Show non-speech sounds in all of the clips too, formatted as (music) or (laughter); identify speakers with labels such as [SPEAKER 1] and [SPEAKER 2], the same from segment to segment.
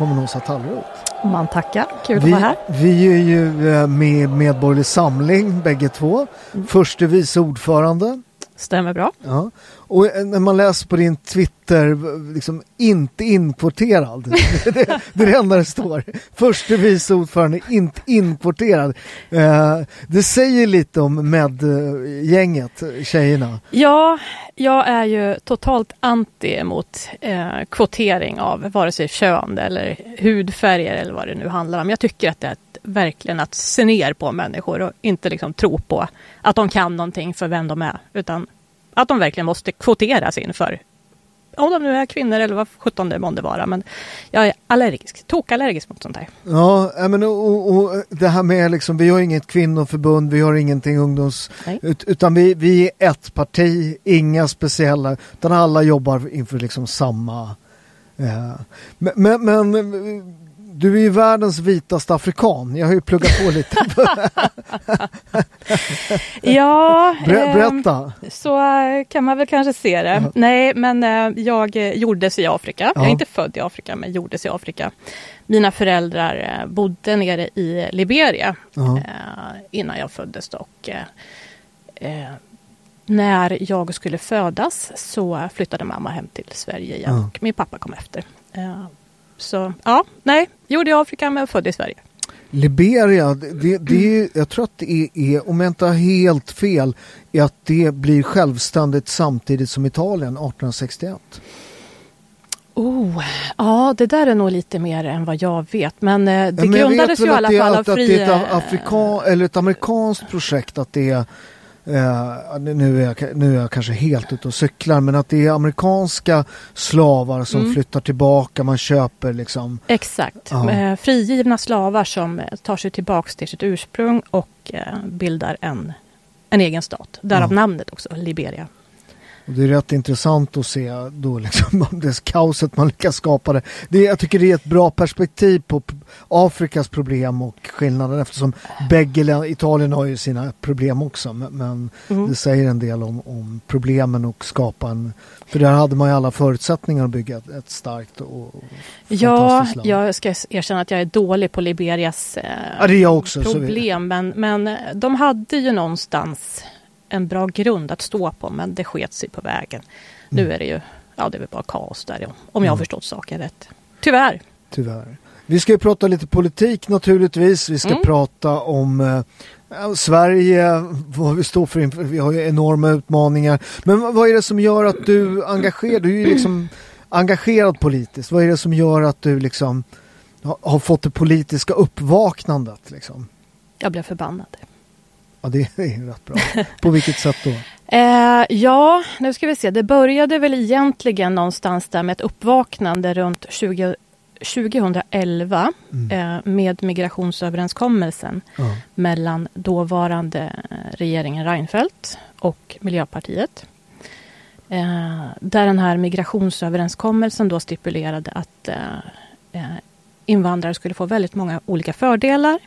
[SPEAKER 1] Välkommen Åsa Tallroth.
[SPEAKER 2] Man tackar, kul att
[SPEAKER 1] Vi,
[SPEAKER 2] vara här.
[SPEAKER 1] vi är ju eh, med Medborgerlig Samling bägge två.
[SPEAKER 2] Mm.
[SPEAKER 1] Förste vice ordförande.
[SPEAKER 2] Stämmer bra.
[SPEAKER 1] Ja. Och eh, när man läser på din Twitter, liksom inte inkvoterad. (laughs) det, det är det enda det står. Förste vice ordförande, inte inkvoterad. Eh, det säger lite om med-gänget, tjejerna.
[SPEAKER 2] Ja, jag är ju totalt anti mot eh, kvotering av vare sig kön eller hudfärger eller vad det nu handlar om. Jag tycker att det är ett, verkligen att se ner på människor och inte liksom tro på att de kan någonting för vem de är. Utan att de verkligen måste kvoteras in för om de nu är kvinnor eller vad sjutton det månde vara. Men jag är allergisk, tokallergisk mot sånt här.
[SPEAKER 1] Ja, men och, och, det här med liksom, vi har inget kvinnoförbund, vi har ingenting ungdoms... Ut, utan vi, vi är ett parti, inga speciella, utan alla jobbar inför liksom samma... Eh, men, men, men du är ju världens vitaste afrikan, jag har ju pluggat på lite. (laughs) (laughs)
[SPEAKER 2] Ja,
[SPEAKER 1] Ber,
[SPEAKER 2] ehm,
[SPEAKER 1] berätta.
[SPEAKER 2] Så eh, kan man väl kanske se det.
[SPEAKER 1] Ja.
[SPEAKER 2] Nej, men eh, jag eh, gjordes i Afrika. Jag
[SPEAKER 1] Ja.
[SPEAKER 2] är inte född i Afrika, men gjordes i Afrika. Mina föräldrar bodde nere i Liberia
[SPEAKER 1] Ja.
[SPEAKER 2] innan jag föddes. Och, när jag skulle födas så flyttade mamma hem till Sverige igen och min pappa kom efter. Eh, så ja, nej, gjord i Afrika men född i Sverige.
[SPEAKER 1] Liberia, det, det är, jag tror att det är, är, om jag inte har helt fel, är att det blir självständigt samtidigt som Italien 1861.
[SPEAKER 2] Oh, ja, det där är nog lite mer än vad jag vet. Men eh, det
[SPEAKER 1] Ja, men
[SPEAKER 2] grundades ju i
[SPEAKER 1] att
[SPEAKER 2] alla
[SPEAKER 1] det är-
[SPEAKER 2] fall av
[SPEAKER 1] att, att
[SPEAKER 2] fri...
[SPEAKER 1] det är ett afrika, eller ett amerikanskt projekt att det är eh, nu, är jag, nu är jag kanske helt ute och cyklar men att det är amerikanska slavar som
[SPEAKER 2] Mm.
[SPEAKER 1] flyttar tillbaka, man köper liksom
[SPEAKER 2] Exakt. Eh, frigivna slavar som eh, tar sig tillbaks till sitt ursprung och bildar en, en egen stat. Därav
[SPEAKER 1] Ja.
[SPEAKER 2] namnet också, Liberia.
[SPEAKER 1] Och det är rätt intressant att se då liksom (laughs) det kaoset man lyckas skapa det. det. Jag tycker det är ett bra perspektiv på Afrikas problem och skillnaden eftersom bägge Italien har ju sina problem också men,
[SPEAKER 2] Mm.
[SPEAKER 1] det säger en del om, om problemen och skapa en för där hade man ju alla förutsättningar att bygga ett, ett starkt och
[SPEAKER 2] Ja,
[SPEAKER 1] fantastiskt land.
[SPEAKER 2] jag ska erkänna att jag är dålig på Liberias eh,
[SPEAKER 1] Ja, också.
[SPEAKER 2] Problem. Men, men de hade ju någonstans en bra grund att stå på, men det sket sig på vägen. Nu
[SPEAKER 1] Mm.
[SPEAKER 2] är det ju, ja det är väl bara kaos där, om- jag har
[SPEAKER 1] Mm.
[SPEAKER 2] förstått saken rätt. Tyvärr.
[SPEAKER 1] tyvärr. Vi ska ju prata lite politik naturligtvis. Vi ska
[SPEAKER 2] Mm.
[SPEAKER 1] prata om eh, Sverige, vad vi står för. Vi har ju enorma utmaningar. Men vad är det som gör att du engagerar Du är ju liksom engagerad politiskt? Vad är det som gör att du liksom har, har fått det politiska uppvaknandet? Liksom?
[SPEAKER 2] Jag blev förbannad.
[SPEAKER 1] Ja, det är rätt bra. På vilket sätt då? (laughs)
[SPEAKER 2] Eh, ja, nu ska vi se. Det började väl egentligen någonstans där med ett uppvaknande runt 20, 2011 mm. eh, med migrationsöverenskommelsen
[SPEAKER 1] Ja.
[SPEAKER 2] mellan dåvarande eh, regeringen Reinfeldt och Miljöpartiet. Eh, där den här migrationsöverenskommelsen då stipulerade att eh, eh, invandrare skulle få väldigt många olika fördelar.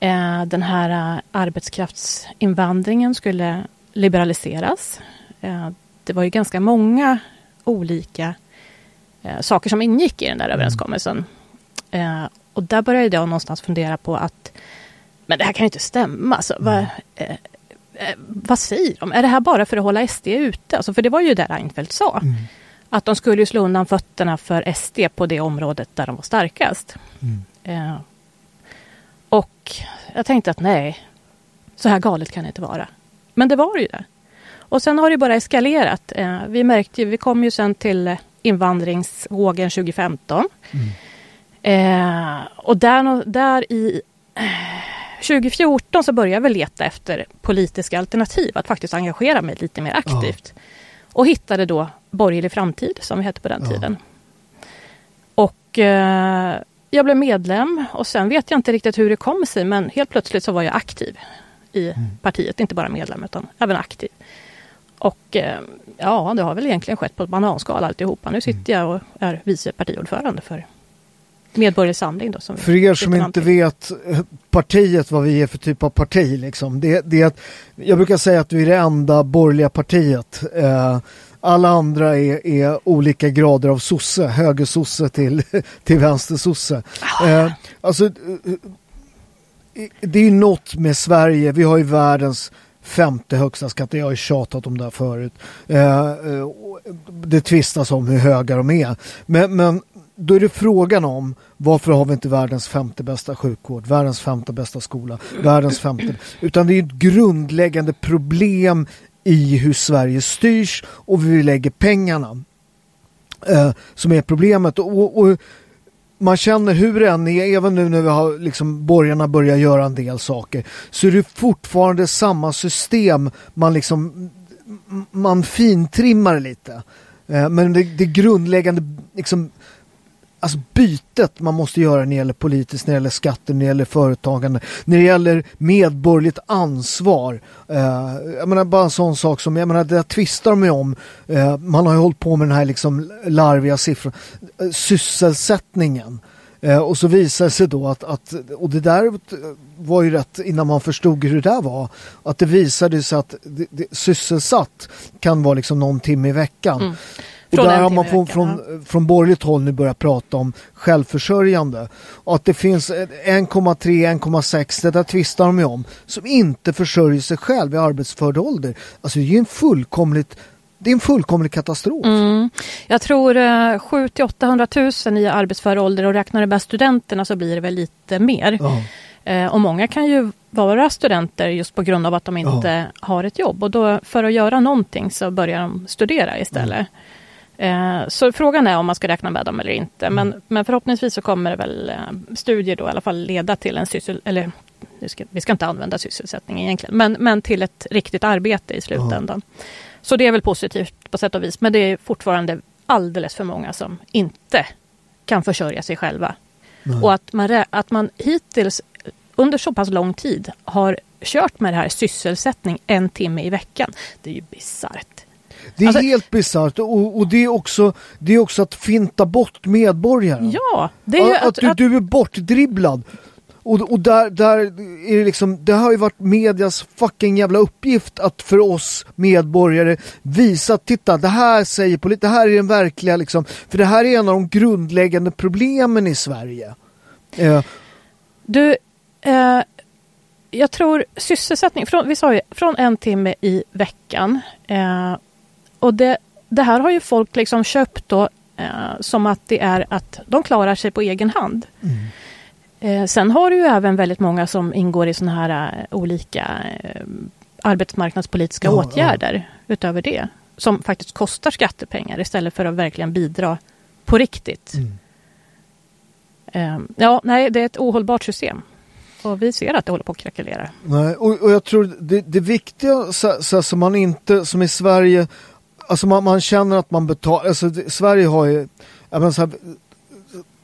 [SPEAKER 2] Eh, den här eh, arbetskraftsinvandringen skulle liberaliseras. Eh, det var ju ganska många olika eh, saker som ingick i den där överenskommelsen. Eh, och där började jag någonstans fundera på att men det här kan ju inte stämma. Alltså, vad, eh, eh, vad säger de? Är det här bara för att hålla SD ute? Alltså, för det var ju det Reinfeldt sa.
[SPEAKER 1] Mm.
[SPEAKER 2] Att de skulle ju slå undan fötterna för SD på det området där de var starkast.
[SPEAKER 1] Mm.
[SPEAKER 2] Eh, och jag tänkte att nej, så här galet kan det inte vara. Men det var ju det. Och sen har det bara eskalerat. Eh, vi märkte ju, vi kom ju sen till invandringsvågen 2015.
[SPEAKER 1] Mm.
[SPEAKER 2] Eh, och där, där i eh, 2014 så började jag väl leta efter politiska alternativ, att faktiskt engagera mig lite mer aktivt. Och hittade då Borgerlig framtid, som vi hette på den
[SPEAKER 1] Ja.
[SPEAKER 2] tiden. Och eh, jag blev medlem och sen vet jag inte riktigt hur det kom sig, men helt plötsligt så var jag aktiv i
[SPEAKER 1] Mm.
[SPEAKER 2] partiet, inte bara medlem utan även aktiv. Och eh, ja, det har väl egentligen skett på ett bananskal alltihopa. Nu sitter jag och är vice partiordförande för Medborgerlig Samling. Då, som
[SPEAKER 1] För er som inte vet eh, partiet, vad vi är för typ av parti, liksom. det, det jag brukar säga att vi är det enda borgerliga partiet. Eh, alla andra är, är olika grader av sosse, högersosse till, (laughs) till vänstersosse. Eh, alltså, eh, eh, det är ju något med Sverige, vi har ju världens femte högsta skatt, jag har ju tjatat om det här förut. Eh, eh, det tvistas om hur höga de är. Men, men då är det frågan om varför har vi inte världens femte bästa sjukvård, världens femte bästa skola, världens femte... Utan det är ett grundläggande problem i hur Sverige styrs och hur vi lägger pengarna eh, som är problemet. Och, och man känner hur det än är, även nu när vi har liksom borgarna börjar göra en del saker, så är det fortfarande samma system man liksom man fintrimmar lite. Eh, Men det, det grundläggande liksom, alltså bytet man måste göra när det gäller politiskt, när det gäller skatter, när det gäller företagande, när det gäller medborgerligt ansvar. Eh, jag menar bara en sån sak som, jag menar det där tvistar de ju om. Eh, man har ju hållit på med den här liksom larviga siffran. Eh, sysselsättningen. Eh, och så visar det sig då att, att, och det där var ju rätt innan man förstod hur det där var, att det visade sig att det, det, sysselsatt kan vara liksom någon timme i veckan.
[SPEAKER 2] Mm.
[SPEAKER 1] Och där har man från, från, från borgerligt håll nu börjat prata om självförsörjande. Och att det finns ett 1,3, 1,6, det där tvistar de ju om, som inte försörjer sig själv i arbetsför ålder. Alltså det är ju en fullkomligt det är en fullkomlig katastrof.
[SPEAKER 2] Mm. Jag tror eh, 7 till 800 000 i arbetsför ålder och räknar du med studenterna så blir det väl lite mer.
[SPEAKER 1] Ja.
[SPEAKER 2] Eh, och många kan ju vara studenter just på grund av att de inte har ett jobb. Och då för att göra någonting så börjar de studera istället. Eh, så frågan är om man ska räkna med dem eller inte. Men, men förhoppningsvis så kommer det väl eh, studier då i alla fall leda till en syssel... Eller ska, vi ska inte använda sysselsättning egentligen. Men, men till ett riktigt arbete i slutändan. Så det är väl positivt på sätt och vis. Men det är fortfarande alldeles för många som inte kan försörja sig själva.
[SPEAKER 1] Nej.
[SPEAKER 2] Och att man, att man hittills under så pass lång tid har kört med det här sysselsättning en timme i veckan. Det är ju bisarrt.
[SPEAKER 1] Det är
[SPEAKER 2] Alltså-
[SPEAKER 1] helt bisarrt och, och det, är också, det är också att finta bort medborgaren.
[SPEAKER 2] Ja, det är ju
[SPEAKER 1] att,
[SPEAKER 2] att,
[SPEAKER 1] du,
[SPEAKER 2] att,
[SPEAKER 1] du är bortdribblad. Och, och där, där är det liksom, det har ju varit medias fucking jävla uppgift att för oss medborgare visa, att titta det här säger polit, det här är den verkliga liksom, för det här är en av de grundläggande problemen i Sverige. Eh,
[SPEAKER 2] du, eh, jag tror sysselsättning, från, vi sa ju från en timme i veckan. Eh, och det, det här har ju folk liksom köpt då eh, som att det är att de klarar sig på egen hand. Eh, sen har du ju även väldigt många som ingår i sådana här eh, olika eh, arbetsmarknadspolitiska
[SPEAKER 1] Ja,
[SPEAKER 2] åtgärder utöver det. som faktiskt kostar skattepengar istället för att verkligen bidra på riktigt.
[SPEAKER 1] Mm.
[SPEAKER 2] Eh, ja, nej, det är ett ohållbart system. Och vi ser att det håller på att krackelera.
[SPEAKER 1] Nej, och, och jag tror det, det viktiga så, så, så man inte, som i Sverige, alltså man, man känner att man betalar, alltså det, Sverige har ju, jag menar så här,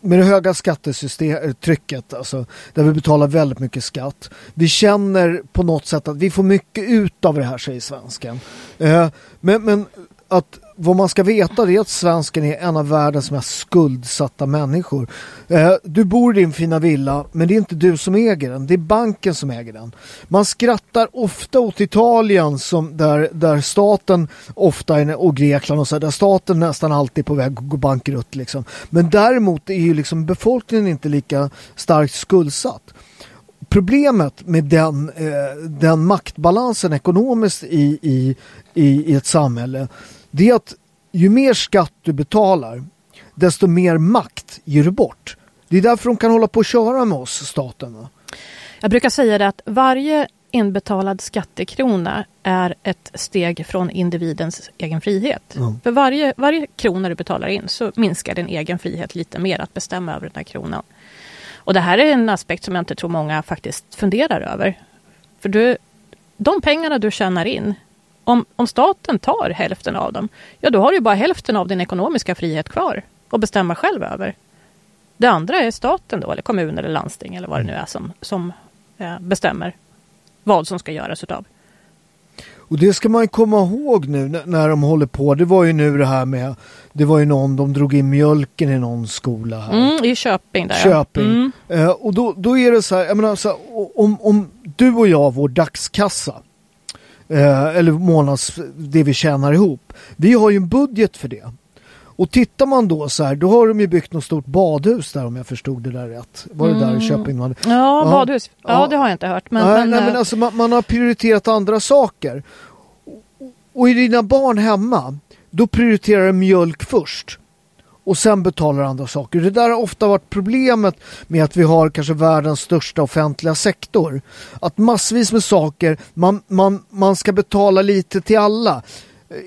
[SPEAKER 1] med det höga skattetrycket, alltså, där vi betalar väldigt mycket skatt. Vi känner på något sätt att vi får mycket ut av det här, säger svensken. Eh, men, men att vad man ska veta är att svensken är en av världens mest skuldsatta människor. Eh, du bor i din fina villa, men det är inte du som äger den. Det är banken som äger den. Man skrattar ofta åt Italien som där, där staten ofta och Grekland och så där staten nästan alltid är på väg att gå bankrutt. Liksom. Men däremot är ju liksom befolkningen inte lika starkt skuldsatt problemet med den, eh, den maktbalansen ekonomiskt i, i, i, i ett samhälle det är att ju mer skatt du betalar desto mer makt ger du bort. Det är därför de kan hålla på och köra med oss, staten.
[SPEAKER 2] Jag brukar säga det att varje inbetalad skattekrona är ett steg från individens egen frihet. Mm. För varje, varje krona du betalar in så minskar din egen frihet lite mer att bestämma över den här kronan. Och det här är en aspekt som jag inte tror många faktiskt funderar över. För du, de pengarna du tjänar in, om, om staten tar hälften av dem, ja då har du bara hälften av din ekonomiska frihet kvar att bestämma själv över. Det andra är staten då, eller kommun eller landsting eller vad det nu är som, som eh, bestämmer vad som ska göras utav.
[SPEAKER 1] Och det ska man komma ihåg nu när, när de håller på. Det var ju nu det här med, det var ju någon, de drog in mjölken i någon skola här.
[SPEAKER 2] Mm, I Köping där
[SPEAKER 1] Köping. Mm. Eh, och då, då är det så här, jag menar så här, om, om du och jag, vår dagskassa, eh, eller månads, det vi tjänar ihop. Vi har ju en budget för det. Och tittar man då så här, då har de ju byggt något stort badhus där om jag förstod det där rätt. Var det mm. där i mm. Köping? Man...
[SPEAKER 2] Ja, ja, badhus. Ja, ja, det har jag inte hört. Men,
[SPEAKER 1] nej,
[SPEAKER 2] men,
[SPEAKER 1] nej, men eh, alltså, man, man, har prioriterat andra saker. Och är dina barn hemma, då prioriterar du mjölk först och sen betalar andra saker. Det där har ofta varit problemet med att vi har kanske världens största offentliga sektor. Att massvis med saker, man, man, man ska betala lite till alla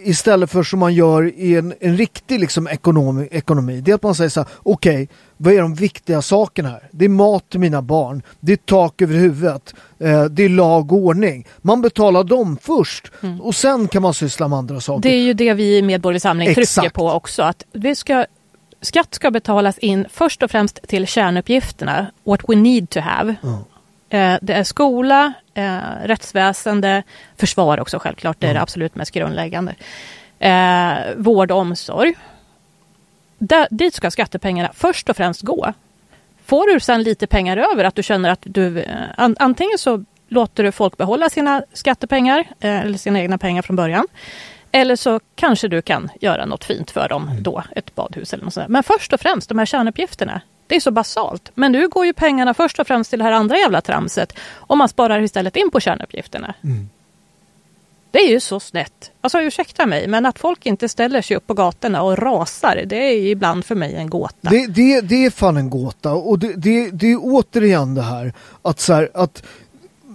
[SPEAKER 1] istället för som man gör i en, en riktig liksom ekonomi, ekonomi. Det är att man säger så här, okej, okay, vad är de viktiga sakerna här? Det är mat till mina barn, det är tak över huvudet, eh, det är lag och ordning. Man betalar dem först mm. och sen kan man syssla med andra saker.
[SPEAKER 2] Det är ju det vi i Medborgerlig Samling Exakt. trycker på också, att vi ska skatt ska betalas in först och främst till kärnuppgifterna, what we need to have. Mm. Det är skola, eh, rättsväsende, försvar också självklart, det är det absolut mest grundläggande. Eh, vård och omsorg. Där, dit ska skattepengarna först och främst gå. Får du sen lite pengar över, att du känner att du antingen så låter du folk behålla sina skattepengar eller sina egna pengar från början. Eller så kanske du kan göra något fint för dem mm. då, ett badhus eller något sånt. Men först och främst de här kärnuppgifterna. Det är så basalt. Men nu går ju pengarna först och främst till det här andra jävla tramset. Och man sparar istället in på kärnuppgifterna. Mm. Det är ju så snett. Alltså ursäkta mig, men att folk inte ställer sig upp på gatorna och rasar, det är ibland för mig en gåta.
[SPEAKER 1] Det, det, det är fan en gåta. Och det, det, det är återigen det här att, så här, att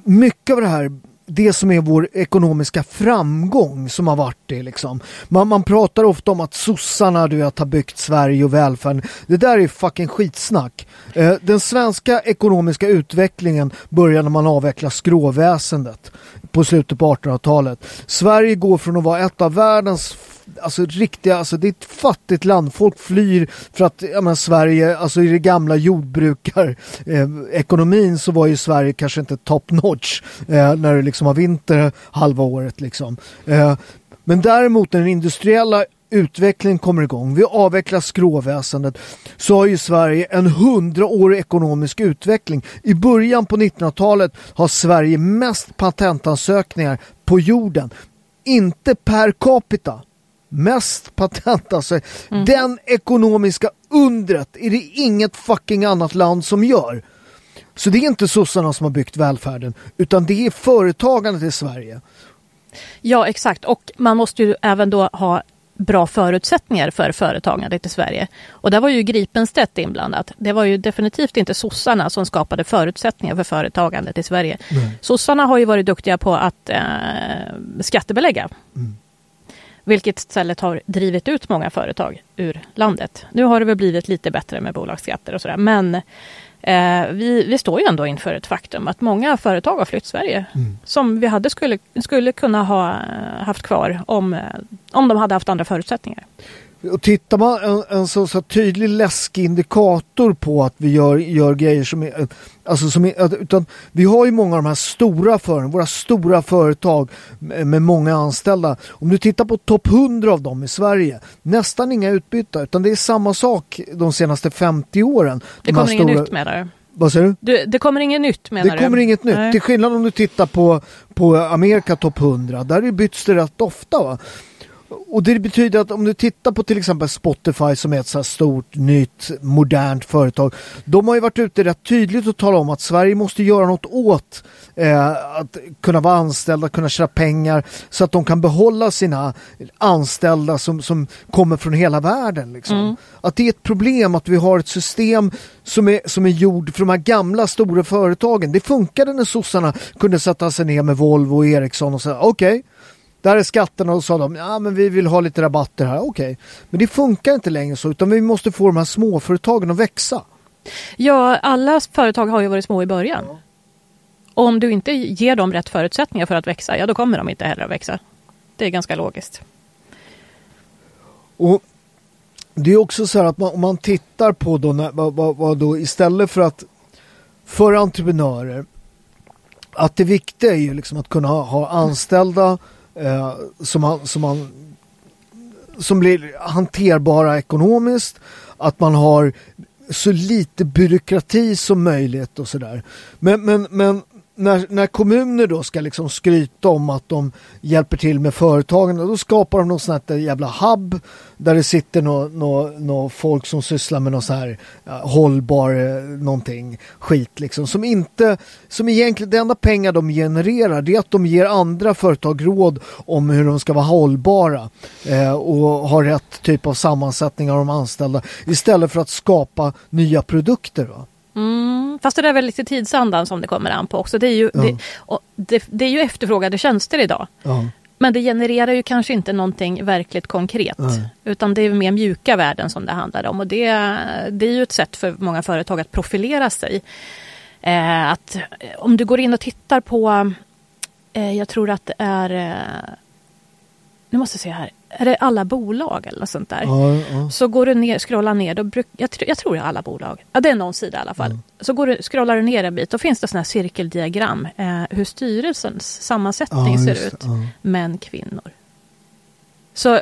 [SPEAKER 1] mycket av det här det som är vår ekonomiska framgång som har varit det liksom. Man, man pratar ofta om att sossarna du vet, har byggt Sverige och välfärden. Det där är fucking skitsnack. Eh, den svenska ekonomiska utvecklingen börjar när man avvecklar skråväsendet på slutet på 1800-talet. Sverige går från att vara ett av världens alltså riktiga, alltså det är ett fattigt land. Folk flyr för att, jag menar, Sverige, alltså i det gamla jordbrukarekonomin eh, så var ju Sverige kanske inte top notch eh, när det liksom har vinter halva året liksom. Eh, men däremot när den industriella utvecklingen kommer igång, vi avvecklar skråväsendet, så har ju Sverige en hundraårig ekonomisk utveckling. I början på 1900-talet har Sverige mest patentansökningar på jorden. Inte per capita, mest patent. Alltså, mm. Den ekonomiska undret är det inget fucking annat land som gör. Så det är inte sossarna som har byggt välfärden utan det är företagandet i Sverige.
[SPEAKER 2] Ja exakt och man måste ju även då ha bra förutsättningar för företagandet i Sverige. Och där var ju Gripenstedt inblandat. Det var ju definitivt inte sossarna som skapade förutsättningar för företagandet i Sverige. Nej. Sossarna har ju varit duktiga på att eh, skattebelägga. Mm. Vilket istället har drivit ut många företag ur landet. Nu har det väl blivit lite bättre med bolagsskatter och sådär. Men eh, vi, vi står ju ändå inför ett faktum att många företag har flytt Sverige.
[SPEAKER 1] Mm.
[SPEAKER 2] Som vi hade skulle, skulle kunna ha eh, haft kvar om, eh, om de hade haft andra förutsättningar.
[SPEAKER 1] Och tittar man en, en så, så tydlig läskig indikator på att vi gör, gör grejer som är, alltså som är, utan vi har ju många av de här stora företagen, våra stora företag med, många anställda. Om du tittar på topp 100 av dem i Sverige, nästan inga utbytta utan det är samma sak de senaste 50 åren.
[SPEAKER 2] Det
[SPEAKER 1] de
[SPEAKER 2] kommer inget
[SPEAKER 1] stora-
[SPEAKER 2] nytt med det.
[SPEAKER 1] Vad säger du?
[SPEAKER 2] Du, det kommer inget nytt menar
[SPEAKER 1] Det
[SPEAKER 2] du?
[SPEAKER 1] kommer inget nytt.
[SPEAKER 2] Nej.
[SPEAKER 1] Till skillnad om du tittar på, på Amerika topp 100. Där byts det rätt ofta. Va? Och det betyder att om du tittar på till exempel Spotify som är ett så här stort, nytt, modernt företag. De har ju varit ute rätt tydligt och talat om att Sverige måste göra något åt eh, att kunna vara anställda, kunna tjäna pengar så att de kan behålla sina anställda som, som kommer från hela världen. Liksom.
[SPEAKER 2] Mm.
[SPEAKER 1] Att det är ett problem att vi har ett system som är, som är gjord för de här gamla stora företagen. Det funkade när sossarna kunde sätta sig ner med Volvo och Ericsson och säga okej, där är skatterna och sa de ja men vi vill ha lite rabatter här, okej. Men det funkar inte längre så utan vi måste få de här småföretagen att växa.
[SPEAKER 2] Ja, alla företag har ju varit små i början. Och om du inte ger dem rätt förutsättningar för att växa, ja då kommer de inte heller att växa. Det är ganska logiskt.
[SPEAKER 1] Och det är också så här att man, om man tittar på då, när, vad, vad, vad då istället för att för entreprenörer att det viktiga är ju liksom att kunna ha, ha anställda eh, som, han, som, han, som blir hanterbara ekonomiskt. Att man har så lite byråkrati som möjligt och sådär. Men, men, men när, när kommuner då ska liksom skryta om att de hjälper till med företagen, då skapar de någon sån här jävla hub där det sitter någon nå nå folk som sysslar med någon så här ja, hållbar eh, någonting skit liksom som inte, som egentligen det enda pengar de genererar det är att de ger andra företag råd om hur de ska vara hållbara eh, och ha rätt typ av sammansättning av de anställda istället för att skapa nya produkter. Va?
[SPEAKER 2] Mm, fast det där är väl lite tidsandan som det kommer an på också. Det är ju,
[SPEAKER 1] Ja.
[SPEAKER 2] det, det, det är ju efterfrågade tjänster idag.
[SPEAKER 1] Ja.
[SPEAKER 2] Men det genererar ju kanske inte någonting verkligt konkret.
[SPEAKER 1] Nej.
[SPEAKER 2] Utan det är mer mjuka värden som det handlar om. Och det, det är ju ett sätt för många företag att profilera sig. Eh, att, eh, om du går in och tittar på, eh, jag tror att det är, eh, nu måste jag se här, är det alla bolag eller sånt där?
[SPEAKER 1] Ja, ja.
[SPEAKER 2] Så går du ner, scrollar ner, då bruk, jag, jag tror det är alla bolag. Ja, det är någon sida i alla fall.
[SPEAKER 1] Mm.
[SPEAKER 2] Så går du, scrollar du ner en bit, då finns det sådana här cirkeldiagram. Eh, hur styrelsens sammansättning
[SPEAKER 1] Ja,
[SPEAKER 2] ser ut. Män, kvinnor. Så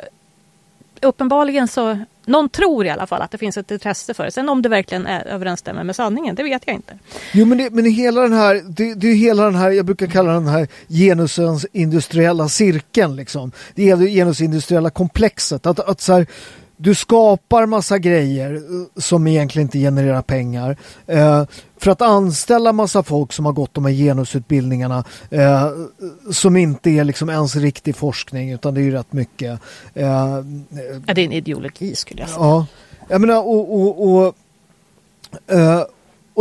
[SPEAKER 2] uppenbarligen så, någon tror i alla fall att det finns ett intresse för det. Sen om det verkligen är, överensstämmer med sanningen, det vet jag inte.
[SPEAKER 1] Jo men, det, men är hela den här, det, det är hela den här, jag brukar kalla den här genusens industriella cirkeln liksom. Det är det genusindustriella komplexet. Att, att så här, du skapar massa grejer eh, som egentligen inte genererar pengar. Eh, för att anställa massa folk som har gått de här genusutbildningarna eh, som inte är liksom ens riktig forskning utan det är ju rätt mycket eh,
[SPEAKER 2] Ja, det är en ideologi skulle jag säga.
[SPEAKER 1] Ja, jag menar och, och, och, eh,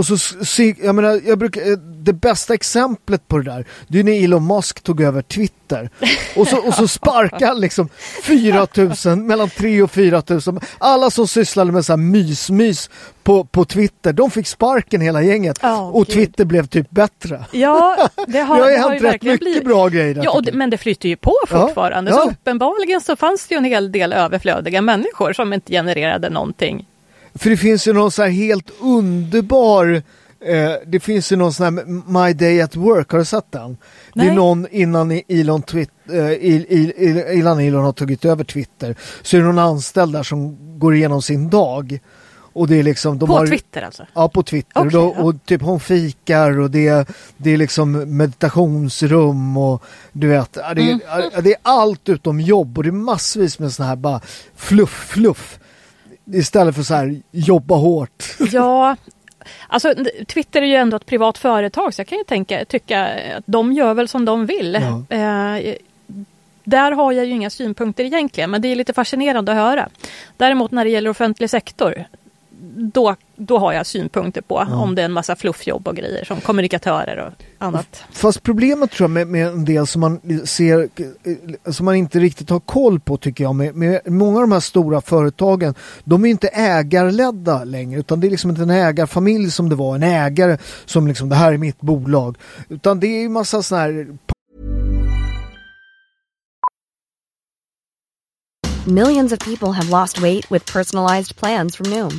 [SPEAKER 1] och så jag menar, jag brukar, eh, det bästa exemplet på det där, det är när Elon Musk tog över Twitter. Och så, och så sparkade han liksom 4000, mellan 3 och 4000. Alla som sysslade med så här mys-mys på, på Twitter, de fick sparken hela gänget.
[SPEAKER 2] Ja,
[SPEAKER 1] och
[SPEAKER 2] gud.
[SPEAKER 1] Twitter blev typ bättre.
[SPEAKER 2] Ja, det har, (laughs)
[SPEAKER 1] det har ju hänt rätt mycket
[SPEAKER 2] blivit.
[SPEAKER 1] bra grejer.
[SPEAKER 2] Ja, det, men det flyter ju på
[SPEAKER 1] Ja,
[SPEAKER 2] fortfarande.
[SPEAKER 1] ja.
[SPEAKER 2] Så uppenbarligen så fanns det ju en hel del överflödiga människor som inte genererade någonting.
[SPEAKER 1] För det finns ju någon så här helt underbar eh, det finns ju någon sån här My Day at Work, har du sett den? Det är
[SPEAKER 2] Nej.
[SPEAKER 1] någon innan Elon, Twit, eh, innan Elon har tagit över Twitter så är det någon anställd där som går igenom sin dag. Och det är liksom, de
[SPEAKER 2] På
[SPEAKER 1] har,
[SPEAKER 2] Twitter alltså?
[SPEAKER 1] Ja, på Twitter.
[SPEAKER 2] Okej,
[SPEAKER 1] och, och typ hon fikar och det, det är liksom meditationsrum och du vet, det,
[SPEAKER 2] Mm.
[SPEAKER 1] det är allt utom jobb och det är massvis med sån här bara fluff, fluff. Istället för så här jobba hårt. (laughs)
[SPEAKER 2] Ja, alltså Twitter är ju ändå ett privat företag så jag kan ju tänka, tycka att de gör väl som de vill.
[SPEAKER 1] Ja.
[SPEAKER 2] Eh, där har jag ju inga synpunkter egentligen men det är lite fascinerande att höra. Däremot när det gäller offentlig sektor då, då har jag synpunkter på
[SPEAKER 1] Ja.
[SPEAKER 2] om det är en massa fluffjobb och grejer som kommunikatörer och annat.
[SPEAKER 1] Fast problemet tror jag med, med en del som man ser, som man inte riktigt har koll på tycker jag, med, med många av de här stora företagen, de är inte ägarledda längre, utan det är liksom inte en ägarfamilj som det var, en ägare som liksom, det här är mitt bolag. Utan det är ju massa sådana här
[SPEAKER 3] Millions of people have lost weight with personalized plans from Noom,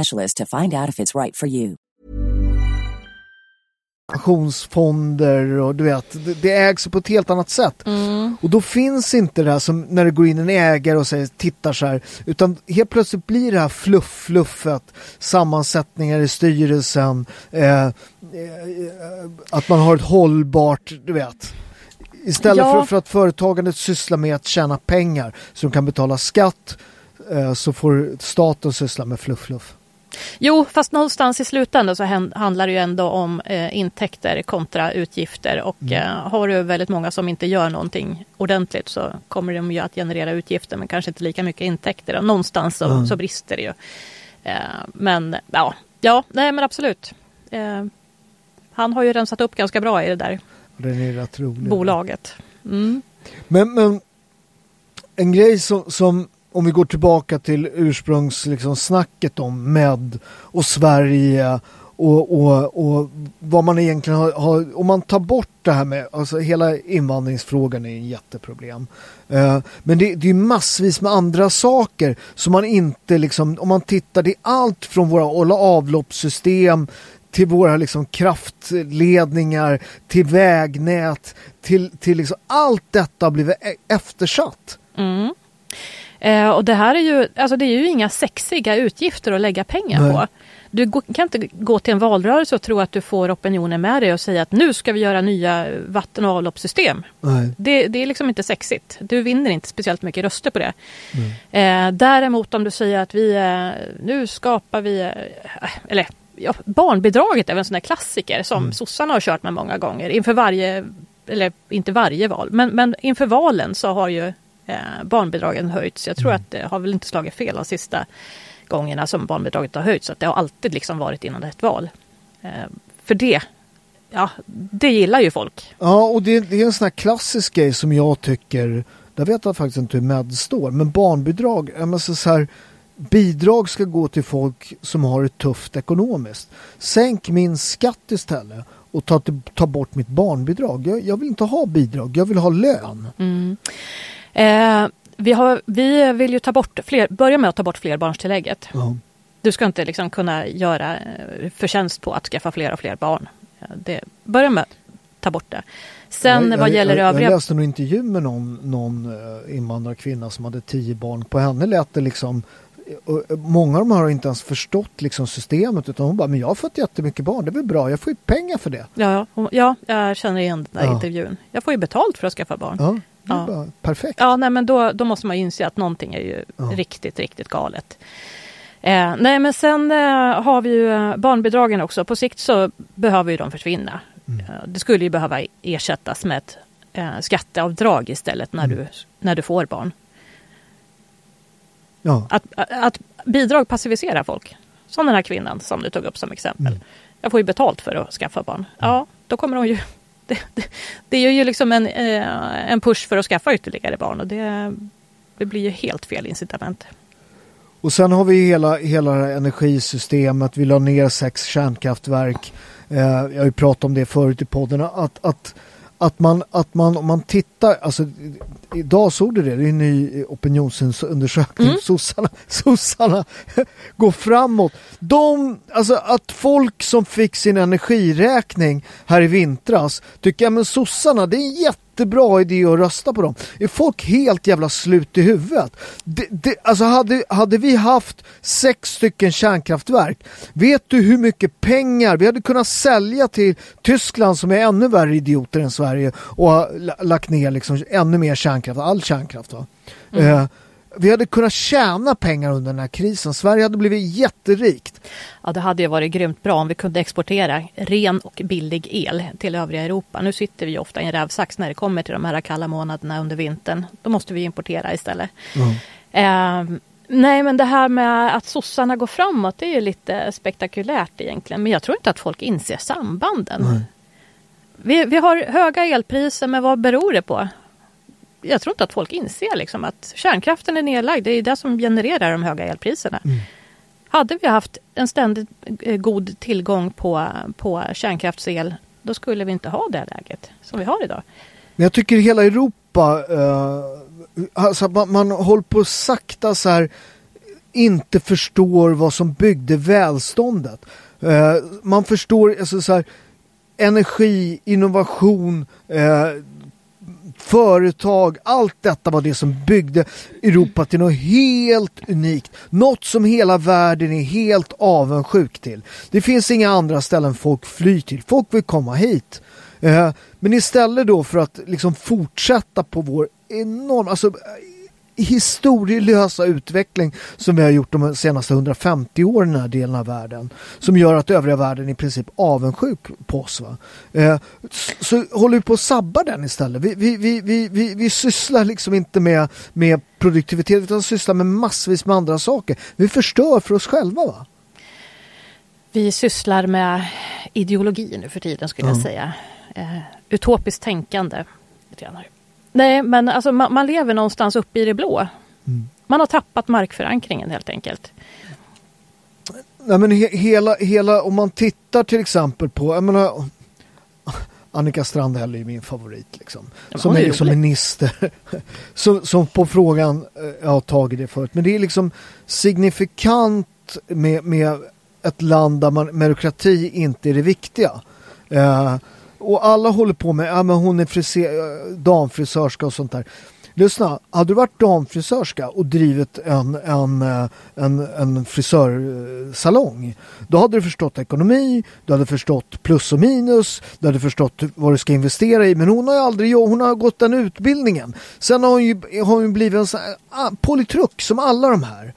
[SPEAKER 4] to find out if it's right for you.
[SPEAKER 1] pensionsfonder och du vet, det, det ägs på ett helt annat sätt. Och då finns inte det här som när det går in en ägare och säger tittar så här, utan helt plötsligt blir det här fluff-fluffet, sammansättningar i styrelsen, eh, eh, att man har ett hållbart, du vet. Istället
[SPEAKER 2] Ja.
[SPEAKER 1] för, för att företagandet sysslar med att tjäna pengar så de kan betala skatt eh, så får staten syssla med fluff-fluff.
[SPEAKER 2] Jo, fast någonstans i slutändan så handlar det ju ändå om eh, intäkter kontra utgifter och
[SPEAKER 1] Mm.
[SPEAKER 2] eh, har du väldigt många som inte gör någonting ordentligt så kommer de ju att generera utgifter men kanske inte lika mycket intäkter. Och någonstans så,
[SPEAKER 1] Mm.
[SPEAKER 2] så brister det ju. Eh, men ja, ja, nej men absolut. Eh, han har ju rensat upp ganska bra i det där
[SPEAKER 1] Den är rätt rolig.
[SPEAKER 2] bolaget. Mm.
[SPEAKER 1] Men, men en grej som, som om vi går tillbaka till ursprungssnacket liksom, om med och Sverige och, och, och vad man egentligen har, har, om man tar bort det här med, alltså hela invandringsfrågan är en jätteproblem. Eh, men det, det är massvis med andra saker som man inte liksom, om man tittar, det är allt från våra avloppssystem till våra liksom kraftledningar, till vägnät, till, till liksom allt detta har blivit e-, eftersatt.
[SPEAKER 2] Mm. Eh, och det här är ju, alltså det är ju inga sexiga utgifter att lägga pengar
[SPEAKER 1] Nej.
[SPEAKER 2] på. Du kan inte gå till en valrörelse och tro att du får opinionen med dig och säga att nu ska vi göra nya vatten och avloppssystem. Det, det är liksom inte sexigt. Du vinner inte speciellt mycket röster på det. Eh, däremot om du säger att vi, eh, nu skapar vi, eh, eller ja, barnbidraget är väl en sån där klassiker som
[SPEAKER 1] Mm.
[SPEAKER 2] sossarna har kört med många gånger inför varje, eller inte varje val, men, men inför valen så har ju barnbidragen höjts. Jag tror
[SPEAKER 1] Mm.
[SPEAKER 2] att det har väl inte slagit fel de sista gångerna som barnbidraget har höjts. Så att det har alltid liksom varit innan ett val. Eh, för det, ja, det gillar ju folk.
[SPEAKER 1] Ja, och det, det är en sån här klassisk grej som jag tycker, där vet jag faktiskt inte hur med står, men barnbidrag, jag så här, bidrag ska gå till folk som har det tufft ekonomiskt. Sänk min skatt istället och ta, ta bort mitt barnbidrag. Jag, jag vill inte ha bidrag, jag vill ha lön.
[SPEAKER 2] Mm. Eh, vi, har, vi vill ju ta bort fler, börja med att ta bort flerbarnstillägget.
[SPEAKER 1] Ja.
[SPEAKER 2] Du ska inte liksom kunna göra eh, förtjänst på att skaffa fler och fler barn. Det, börja med att ta bort det. Sen
[SPEAKER 1] jag,
[SPEAKER 2] vad gäller
[SPEAKER 1] jag,
[SPEAKER 2] övriga...
[SPEAKER 1] Jag läste en intervju med någon, någon eh, invandrarkvinna som hade tio barn. På henne lät det liksom eh, Många av dem har inte ens förstått liksom systemet utan hon bara, men jag har fått jättemycket barn, det är väl bra, jag får ju pengar för det.
[SPEAKER 2] Ja, hon- ja, jag känner igen den där
[SPEAKER 1] Ja.
[SPEAKER 2] intervjun. Jag får ju betalt för att skaffa barn. Ja,
[SPEAKER 1] Ja,
[SPEAKER 2] Ja.
[SPEAKER 1] bara perfekt.
[SPEAKER 2] nej, men då, då måste man ju inse att någonting är ju
[SPEAKER 1] Ja.
[SPEAKER 2] riktigt, riktigt galet. Eh, nej, men sen eh, har vi ju eh, barnbidragen också. På sikt så behöver ju de försvinna. Eh, Det skulle ju behöva ersättas med ett eh, skatteavdrag istället när, du, när du får barn.
[SPEAKER 1] Ja.
[SPEAKER 2] Att, att bidrag passiviserar folk. Som den här kvinnan som du tog upp som exempel. Jag får ju betalt för att skaffa barn. Ja, då kommer hon ju... Det, det, det är ju liksom en, eh, en push för att skaffa ytterligare barn och det, det blir ju helt fel incitament.
[SPEAKER 1] Och sen har vi hela, hela det här energisystemet. Vi la ner sex kärnkraftverk. Eh, jag har ju pratat om det förut i podden. Att, att, att, man, att man, om man tittar, alltså idag såg du det, det är en ny opinionsundersökning.
[SPEAKER 2] Mm.
[SPEAKER 1] Sossarna, (laughs) sossarna går framåt. De, alltså att folk som fick sin energiräkning här i vintras tycker jag men sossarna det är en jättebra idé att rösta på dem. Är folk helt jävla slut i huvudet? Det, det, alltså hade, hade vi haft sex stycken kärnkraftverk, vet du hur mycket pengar vi hade kunnat sälja till Tyskland som är ännu värre idioter än Sverige och har la- lagt ner liksom ännu mer kärnkraft, all kärnkraft va? Eh, vi hade kunnat tjäna pengar under den här krisen. Sverige hade blivit jätterikt.
[SPEAKER 2] Ja, det hade ju varit grymt bra om vi kunde exportera ren och billig el till övriga Europa. Nu sitter vi ofta i en rävsax när det kommer till de här kalla månaderna under vintern. Då måste vi importera istället. Eh, nej, men det här med att sossarna går framåt, det är ju lite spektakulärt egentligen. Men jag tror inte att folk inser sambanden. Vi, vi har höga elpriser, men vad beror det på? Jag tror inte att folk inser liksom att kärnkraften är nedlagd. Det är det som genererar de höga elpriserna. Hade vi haft en ständigt eh, god tillgång på, på kärnkraftsel, då skulle vi inte ha det läget som vi har idag.
[SPEAKER 1] Men jag tycker hela Europa, eh, alltså man, man håller på sakta så här inte förstår vad som byggde välståndet. Eh, man förstår alltså så här, energi, innovation, eh, företag, allt detta var det som byggde Europa till något helt unikt. Något som hela världen är helt avundsjuk till. Det finns inga andra ställen folk flyr till. Folk vill komma hit. Eh, men istället då för att liksom fortsätta på vår enorma, alltså historielösa utveckling som vi har gjort de senaste 150 åren i den här delen av världen. Som gör att övriga världen i princip avundsjuk på oss. Eh, så, håller vi på att sabba den istället. Vi, vi, vi, vi, vi, vi sysslar liksom inte med, med produktivitet utan sysslar med massvis med andra saker. Vi förstör för oss själva. va?
[SPEAKER 2] Vi sysslar med ideologi nu för tiden skulle jag säga. Eh, utopiskt tänkande. lite grann. Nej, men alltså, man, man lever någonstans uppe i det blå. Man har tappat markförankringen helt enkelt.
[SPEAKER 1] Nej, men he, hela, hela, om man tittar till exempel på, jag menar, (laughs) Annika Strandhäll är ju min favorit liksom.
[SPEAKER 2] men
[SPEAKER 1] som
[SPEAKER 2] är
[SPEAKER 1] är liksom minister. (laughs) som, som på frågan, eh, jag har tagit det förut, men det är liksom signifikant med, med ett land där man, meritokrati inte är det viktiga. Eh, och alla håller på med, ja men hon är frise, eh, damfrisörska och sånt där. Lyssna, hade du varit damfrisörska och drivit en, en, eh, en, en frisörsalong då hade du förstått ekonomi, du hade förstått plus och minus, du hade förstått vad du ska investera i men hon har ju aldrig hon har gått den utbildningen. Sen har hon ju, har hon blivit en sån här, ah, politruk som alla de här.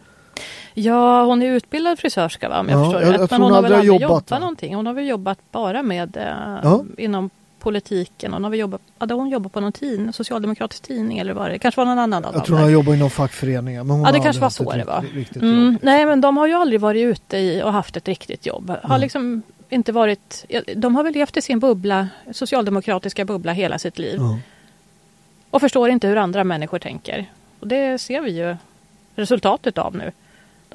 [SPEAKER 2] Ja, hon är utbildad frisörska va, om jag
[SPEAKER 1] Ja,
[SPEAKER 2] förstår
[SPEAKER 1] jag- jag
[SPEAKER 2] rätt.
[SPEAKER 1] tror
[SPEAKER 2] Men hon
[SPEAKER 1] hon
[SPEAKER 2] har väl
[SPEAKER 1] aldrig jobbat,
[SPEAKER 2] jobbat,
[SPEAKER 1] va?
[SPEAKER 2] någonting. Hon har väl jobbat bara med eh,
[SPEAKER 1] Ja.
[SPEAKER 2] inom politiken. Hon har väl jobbat, hade hon jobbat på någon tidning, socialdemokratisk tidning eller vad det kanske var någon annan
[SPEAKER 1] Jag tror hon har jobbat inom fackföreningar. Men hon
[SPEAKER 2] Ja, det kanske var så det var. Mm,
[SPEAKER 1] jobb.
[SPEAKER 2] nej, men de har ju aldrig varit ute i och haft ett riktigt jobb. Har
[SPEAKER 1] Mm.
[SPEAKER 2] liksom inte varit, de har väl levt i sin bubbla, socialdemokratiska bubbla hela sitt liv.
[SPEAKER 1] Ja.
[SPEAKER 2] Och förstår inte hur andra människor tänker. Och det ser vi ju resultatet av nu.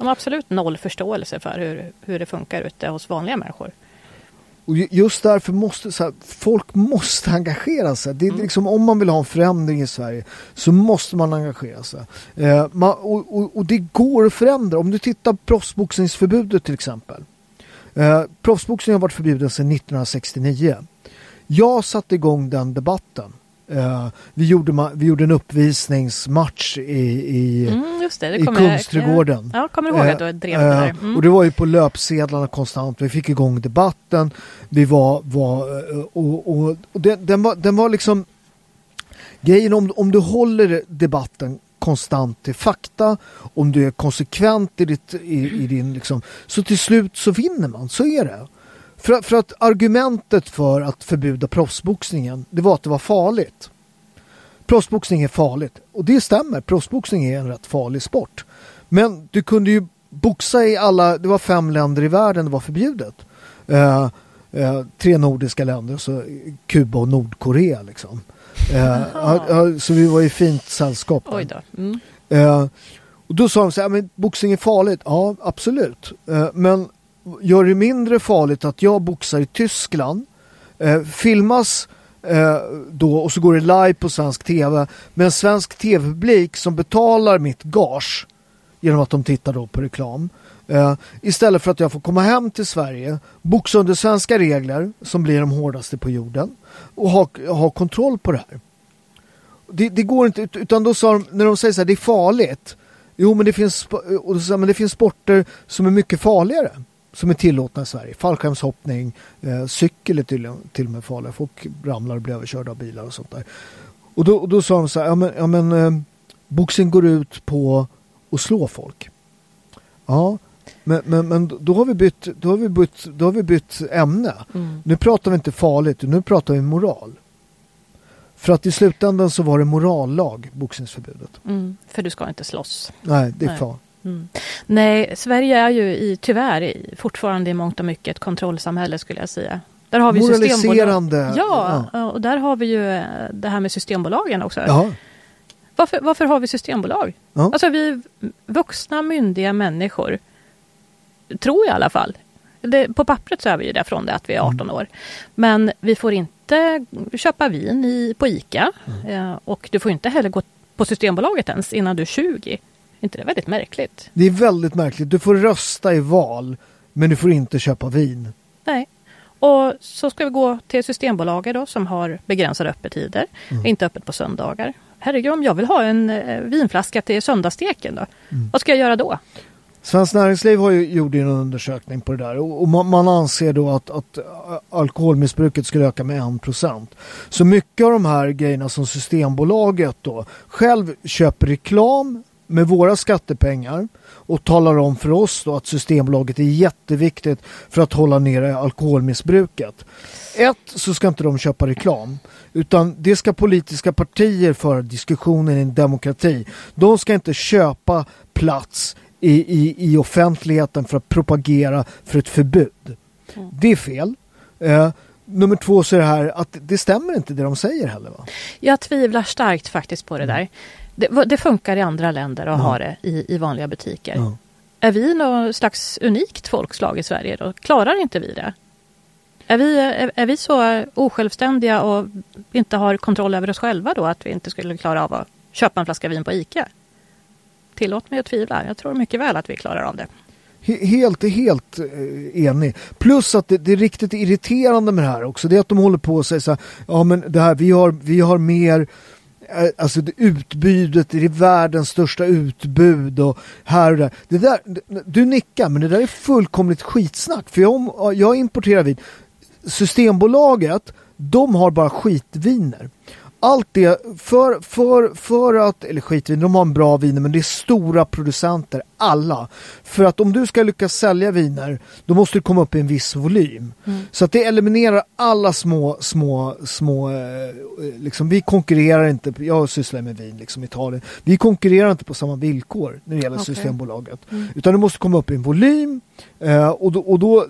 [SPEAKER 2] De har absolut noll förståelse för hur, hur det funkar ute hos vanliga människor.
[SPEAKER 1] Och ju- just därför måste så här, folk måste engagera sig. Det är
[SPEAKER 2] Mm.
[SPEAKER 1] liksom, om man vill ha en förändring i Sverige så måste man engagera sig. Eh, man, och, och, och det går att förändra. Om du tittar på proffsboxningsförbudet till exempel. Eh, proffsboxning har varit förbjuden sedan 1969. Jag satte igång den debatten. Eh, vi, gjorde, ma- vi gjorde en uppvisningsmatch i, i,
[SPEAKER 2] Mm, det, det
[SPEAKER 1] i
[SPEAKER 2] kommer jag-
[SPEAKER 1] Kungsträdgården.
[SPEAKER 2] Ja, kommer ihåg att du drev det
[SPEAKER 1] Eh,
[SPEAKER 2] där.
[SPEAKER 1] eh,
[SPEAKER 2] Mm.
[SPEAKER 1] Och det var ju på löpsedlarna konstant. Vi fick igång debatten. Vi var, var eh, och, och, och den, den, var, den var liksom grejen om, om du håller debatten konstant till fakta, om du är konsekvent i, ditt, i, i din liksom, så till slut så vinner man, så är det. För, för att argumentet för att förbjuda proffsboxningen, det var att det var farligt. Proffsboxning är farligt. Och det stämmer, proffsboxning är en rätt farlig sport. Men du kunde ju boxa i alla, det var fem länder i världen det var förbjudet. Uh, uh, tre nordiska länder, så Kuba och Nordkorea liksom. Uh, så vi var i fint sällskap.
[SPEAKER 2] Oj då. Mm.
[SPEAKER 1] och då sa de så här, men boxning är farligt. Ja, absolut. men gör det mindre farligt att jag boxar i Tyskland, eh, filmas eh, då och så går det live på svensk tv med en svensk tv-publik som betalar mitt gage genom att de tittar då på reklam. Uh, istället för att jag får komma hem till Sverige, boxa under svenska regler som blir de hårdaste på jorden och ha, ha kontroll på det här. Det, det går inte, utan då sa de, när de säger så här, det är farligt. Jo, men det, finns, och då men det finns sporter som är mycket farligare som är tillåtna i Sverige. Fallskärmshoppning, eh, cykel är till, till och med farliga. Folk ramlar och blir överkörda av bilar och sånt där. Och då, och då sa de så här, ja men, ja, men eh, boxning går ut på att slå folk. Ja, men, men, men då, har vi bytt, då, har vi bytt, då har vi bytt ämne. Mm. Nu pratar vi inte farligt, nu pratar vi moral. För att i slutändan så var det morallag, boxningsförbudet.
[SPEAKER 2] Mm, för du ska inte slåss.
[SPEAKER 1] Nej, det är Nej.
[SPEAKER 2] Mm. Nej, Sverige är ju i, tyvärr fortfarande i mångt och mycket ett kontrollsamhälle skulle jag säga. Där har vi
[SPEAKER 1] Moraliserande.
[SPEAKER 2] Ja, ja, och där har vi ju eh, det här med Systembolagen också. Ja. Varför, varför har vi Systembolag? Ja. Alltså vi vuxna myndiga människor, tror jag i alla fall. Det, på pappret så är vi ju därifrån det att vi är 18 mm. år. Men vi får inte köpa vin i, på ICA mm. eh, och du får inte heller gå på Systembolaget ens innan du är 20. Inte det väldigt märkligt?
[SPEAKER 1] Det är väldigt märkligt. Du får rösta i val men du får inte köpa vin.
[SPEAKER 2] Nej. Och så ska vi gå till Systembolaget då som har begränsade öppettider. Mm. Inte öppet på söndagar herregud om jag vill ha en eh, vinflaska till söndagssteken då? Mm. Vad ska jag göra då?
[SPEAKER 1] Svenskt Näringsliv har ju gjort en undersökning på det där och man, man anser då att, att alkoholmissbruket skulle öka med 1%. Så mycket av de här grejerna som Systembolaget då själv köper reklam med våra skattepengar och talar om för oss då att Systembolaget är jätteviktigt för att hålla nere alkoholmissbruket. Ett, så ska inte de köpa reklam. Utan det ska politiska partier föra diskussionen i en demokrati. De ska inte köpa plats i, i, i offentligheten för att propagera för ett förbud. Mm. Det är fel. Eh, nummer två så är det här att det stämmer inte det de säger heller va?
[SPEAKER 2] Jag tvivlar starkt faktiskt på det mm. där. Det, det, funkar i andra länder att ja. ha det i, i vanliga butiker. Ja. Är vi något slags unikt folkslag i Sverige då? Klarar inte vi det? Är vi, är, är vi så osjälvständiga och inte har kontroll över oss själva då att vi inte skulle klara av att köpa en flaska vin på ICA? Tillåt mig att tvivla. Jag tror mycket väl att vi klarar av det.
[SPEAKER 1] Helt, helt eh, enig. Plus att det, det, är riktigt irriterande med det här också. Det är att de håller på och säger så här, ja men det här, vi har, vi har mer Eh, alltså det utbudet, det är världens största utbud och här och där. Det där. Du nickar men det där är fullkomligt skitsnack. För jag, jag importerar vin. Systembolaget, de har bara skitviner allt det för, för, för att, eller skitvin, de har en bra viner men det är stora producenter, alla. För att om du ska lyckas sälja viner då måste du komma upp i en viss volym. Mm. Så att det eliminerar alla små, små, små, eh, liksom vi konkurrerar inte, jag sysslar med vin liksom Italien, vi konkurrerar inte på samma villkor när det gäller okay. Systembolaget. Mm. Utan du måste komma upp i en volym Uh, och, då, och då,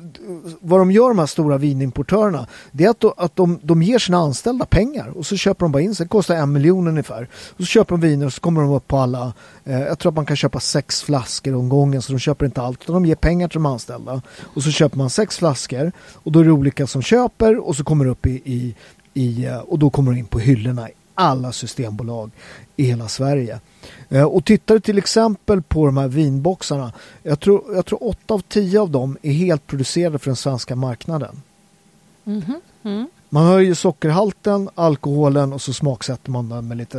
[SPEAKER 1] vad de gör de här stora vinimportörerna, det är att, då, att de, de ger sina anställda pengar och så köper de bara in sig. Det kostar en miljon ungefär. Och så köper de viner och så kommer de upp på alla, Eh, jag tror att man kan köpa sex flaskor om gången så de köper inte allt. Utan de ger pengar till de anställda och så köper man sex flaskor och då är det olika som köper och så kommer det upp i, i, i eh, och då kommer det in på hyllorna i alla systembolag i hela Sverige. Eh, och tittar du till exempel på de här vinboxarna. Jag tror, jag tror 8 av 10 av dem är helt producerade för den svenska marknaden.
[SPEAKER 2] Mm -hmm. mm.
[SPEAKER 1] Man höjer sockerhalten, alkoholen och så smaksätter man den med lite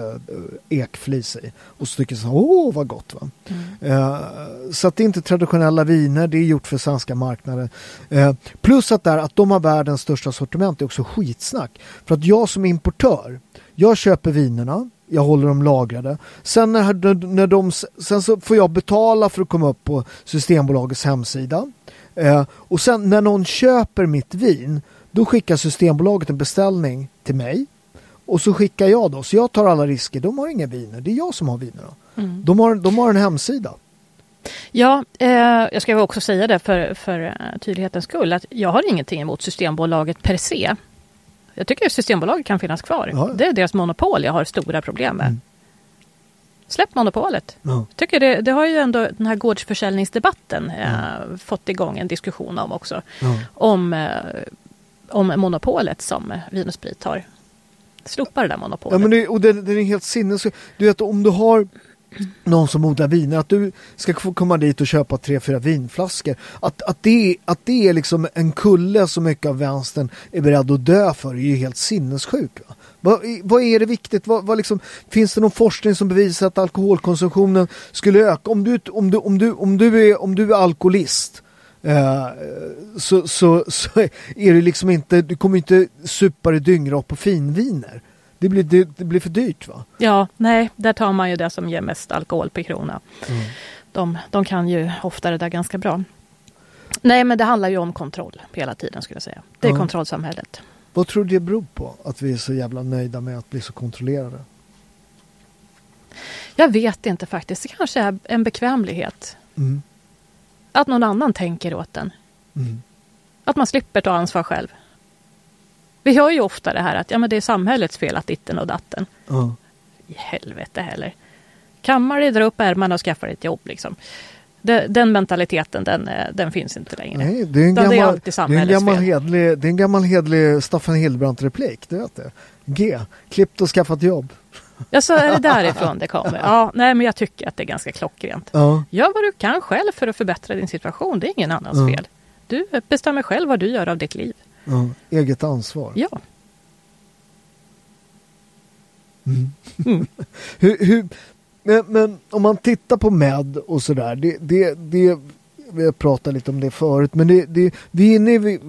[SPEAKER 1] eh, ekflis i. Och så tycker man åh vad gott. Va? Mm. Uh, så att det är inte traditionella viner, det är gjort för svenska marknaden. Uh, plus att, där, att de har världens största sortiment är också skitsnack. För att jag som importör, jag köper vinerna, jag håller dem lagrade. Sen, när, när de, sen så får jag betala för att komma upp på Systembolagets hemsida. Eh, och sen när någon köper mitt vin, då skickar Systembolaget en beställning till mig. Och så skickar jag då, så jag tar alla risker. De har inga viner, det är jag som har vinerna.
[SPEAKER 2] Mm.
[SPEAKER 1] De, har, de har en hemsida.
[SPEAKER 2] Ja, eh, jag ska också säga det för, för eh, tydlighetens skull att jag har ingenting emot Systembolaget per se. Jag tycker att Systembolaget kan finnas kvar.
[SPEAKER 1] Ja.
[SPEAKER 2] Det är deras monopol jag har stora problem med.
[SPEAKER 1] Mm.
[SPEAKER 2] Släpp monopolet.
[SPEAKER 1] Ja.
[SPEAKER 2] Tycker det, det har ju ändå den här gårdsförsäljningsdebatten eh, fått igång en diskussion om också.
[SPEAKER 1] Ja.
[SPEAKER 2] Om, eh, om monopolet som Vin och Sprit har. Slopa det där monopolet.
[SPEAKER 1] Ja, men det, och den, den är helt sinnes... Du vet om du har någon som odlar viner, att du ska få komma dit och köpa tre, fyra vinflaskor. Att, att, det, att det är liksom en kulle som mycket av vänstern är beredd att dö för är ju helt sinnessjuk. Va? Vad, vad är det viktigt? Vad, vad liksom, finns det någon forskning som bevisar att alkoholkonsumtionen skulle öka? Om du, om du, om du, om du, är, om du är alkoholist eh, så, så, så är det liksom inte, du kommer inte supa dig dyngrak på finviner. Det blir, det, det blir för dyrt va?
[SPEAKER 2] Ja, nej, där tar man ju det som ger mest alkohol per krona. De, de kan ju ofta det där ganska bra. Nej, men det handlar ju om kontroll hela tiden skulle jag säga. Det är
[SPEAKER 1] Ja.
[SPEAKER 2] kontrollsamhället.
[SPEAKER 1] Vad tror du det beror på? Att vi är så jävla nöjda med att bli så kontrollerade?
[SPEAKER 2] Jag vet inte faktiskt. Det kanske är en bekvämlighet.
[SPEAKER 1] Mm.
[SPEAKER 2] Att någon annan tänker åt en.
[SPEAKER 1] Mm.
[SPEAKER 2] Att man slipper ta ansvar själv. Vi hör ju ofta det här att ja, men det är samhällets fel att ditten och datten.
[SPEAKER 1] Ja.
[SPEAKER 2] I helvete heller. Kammar dig, dra upp ärmarna och skaffa dig ett jobb. Liksom. Det, den mentaliteten, den, eh, den finns inte längre.
[SPEAKER 1] Nej, det är en
[SPEAKER 2] Utan det är
[SPEAKER 1] gammal, det är en gammal,
[SPEAKER 2] fel.
[SPEAKER 1] hedlig, det är en gammal hedlig Staffan Hildebrandt-replik, du vet det. G. Klippt och skaffat jobb.
[SPEAKER 2] Ja, så är det därifrån det kommer. Ja, nej, men jag tycker att det är ganska klockrent.
[SPEAKER 1] Ja.
[SPEAKER 2] Gör vad du kan själv för att förbättra din situation. Det är ingen annans
[SPEAKER 1] Ja.
[SPEAKER 2] fel. Du bestämmer själv vad du gör av ditt liv.
[SPEAKER 1] ja. Eget ansvar.
[SPEAKER 2] Ja.
[SPEAKER 1] Mm.
[SPEAKER 2] Mm. (laughs)
[SPEAKER 1] hur, hur, men, men om man tittar på MED och sådär, det, det, det, vi har pratat lite om det förut, men det, det, vi är inne i,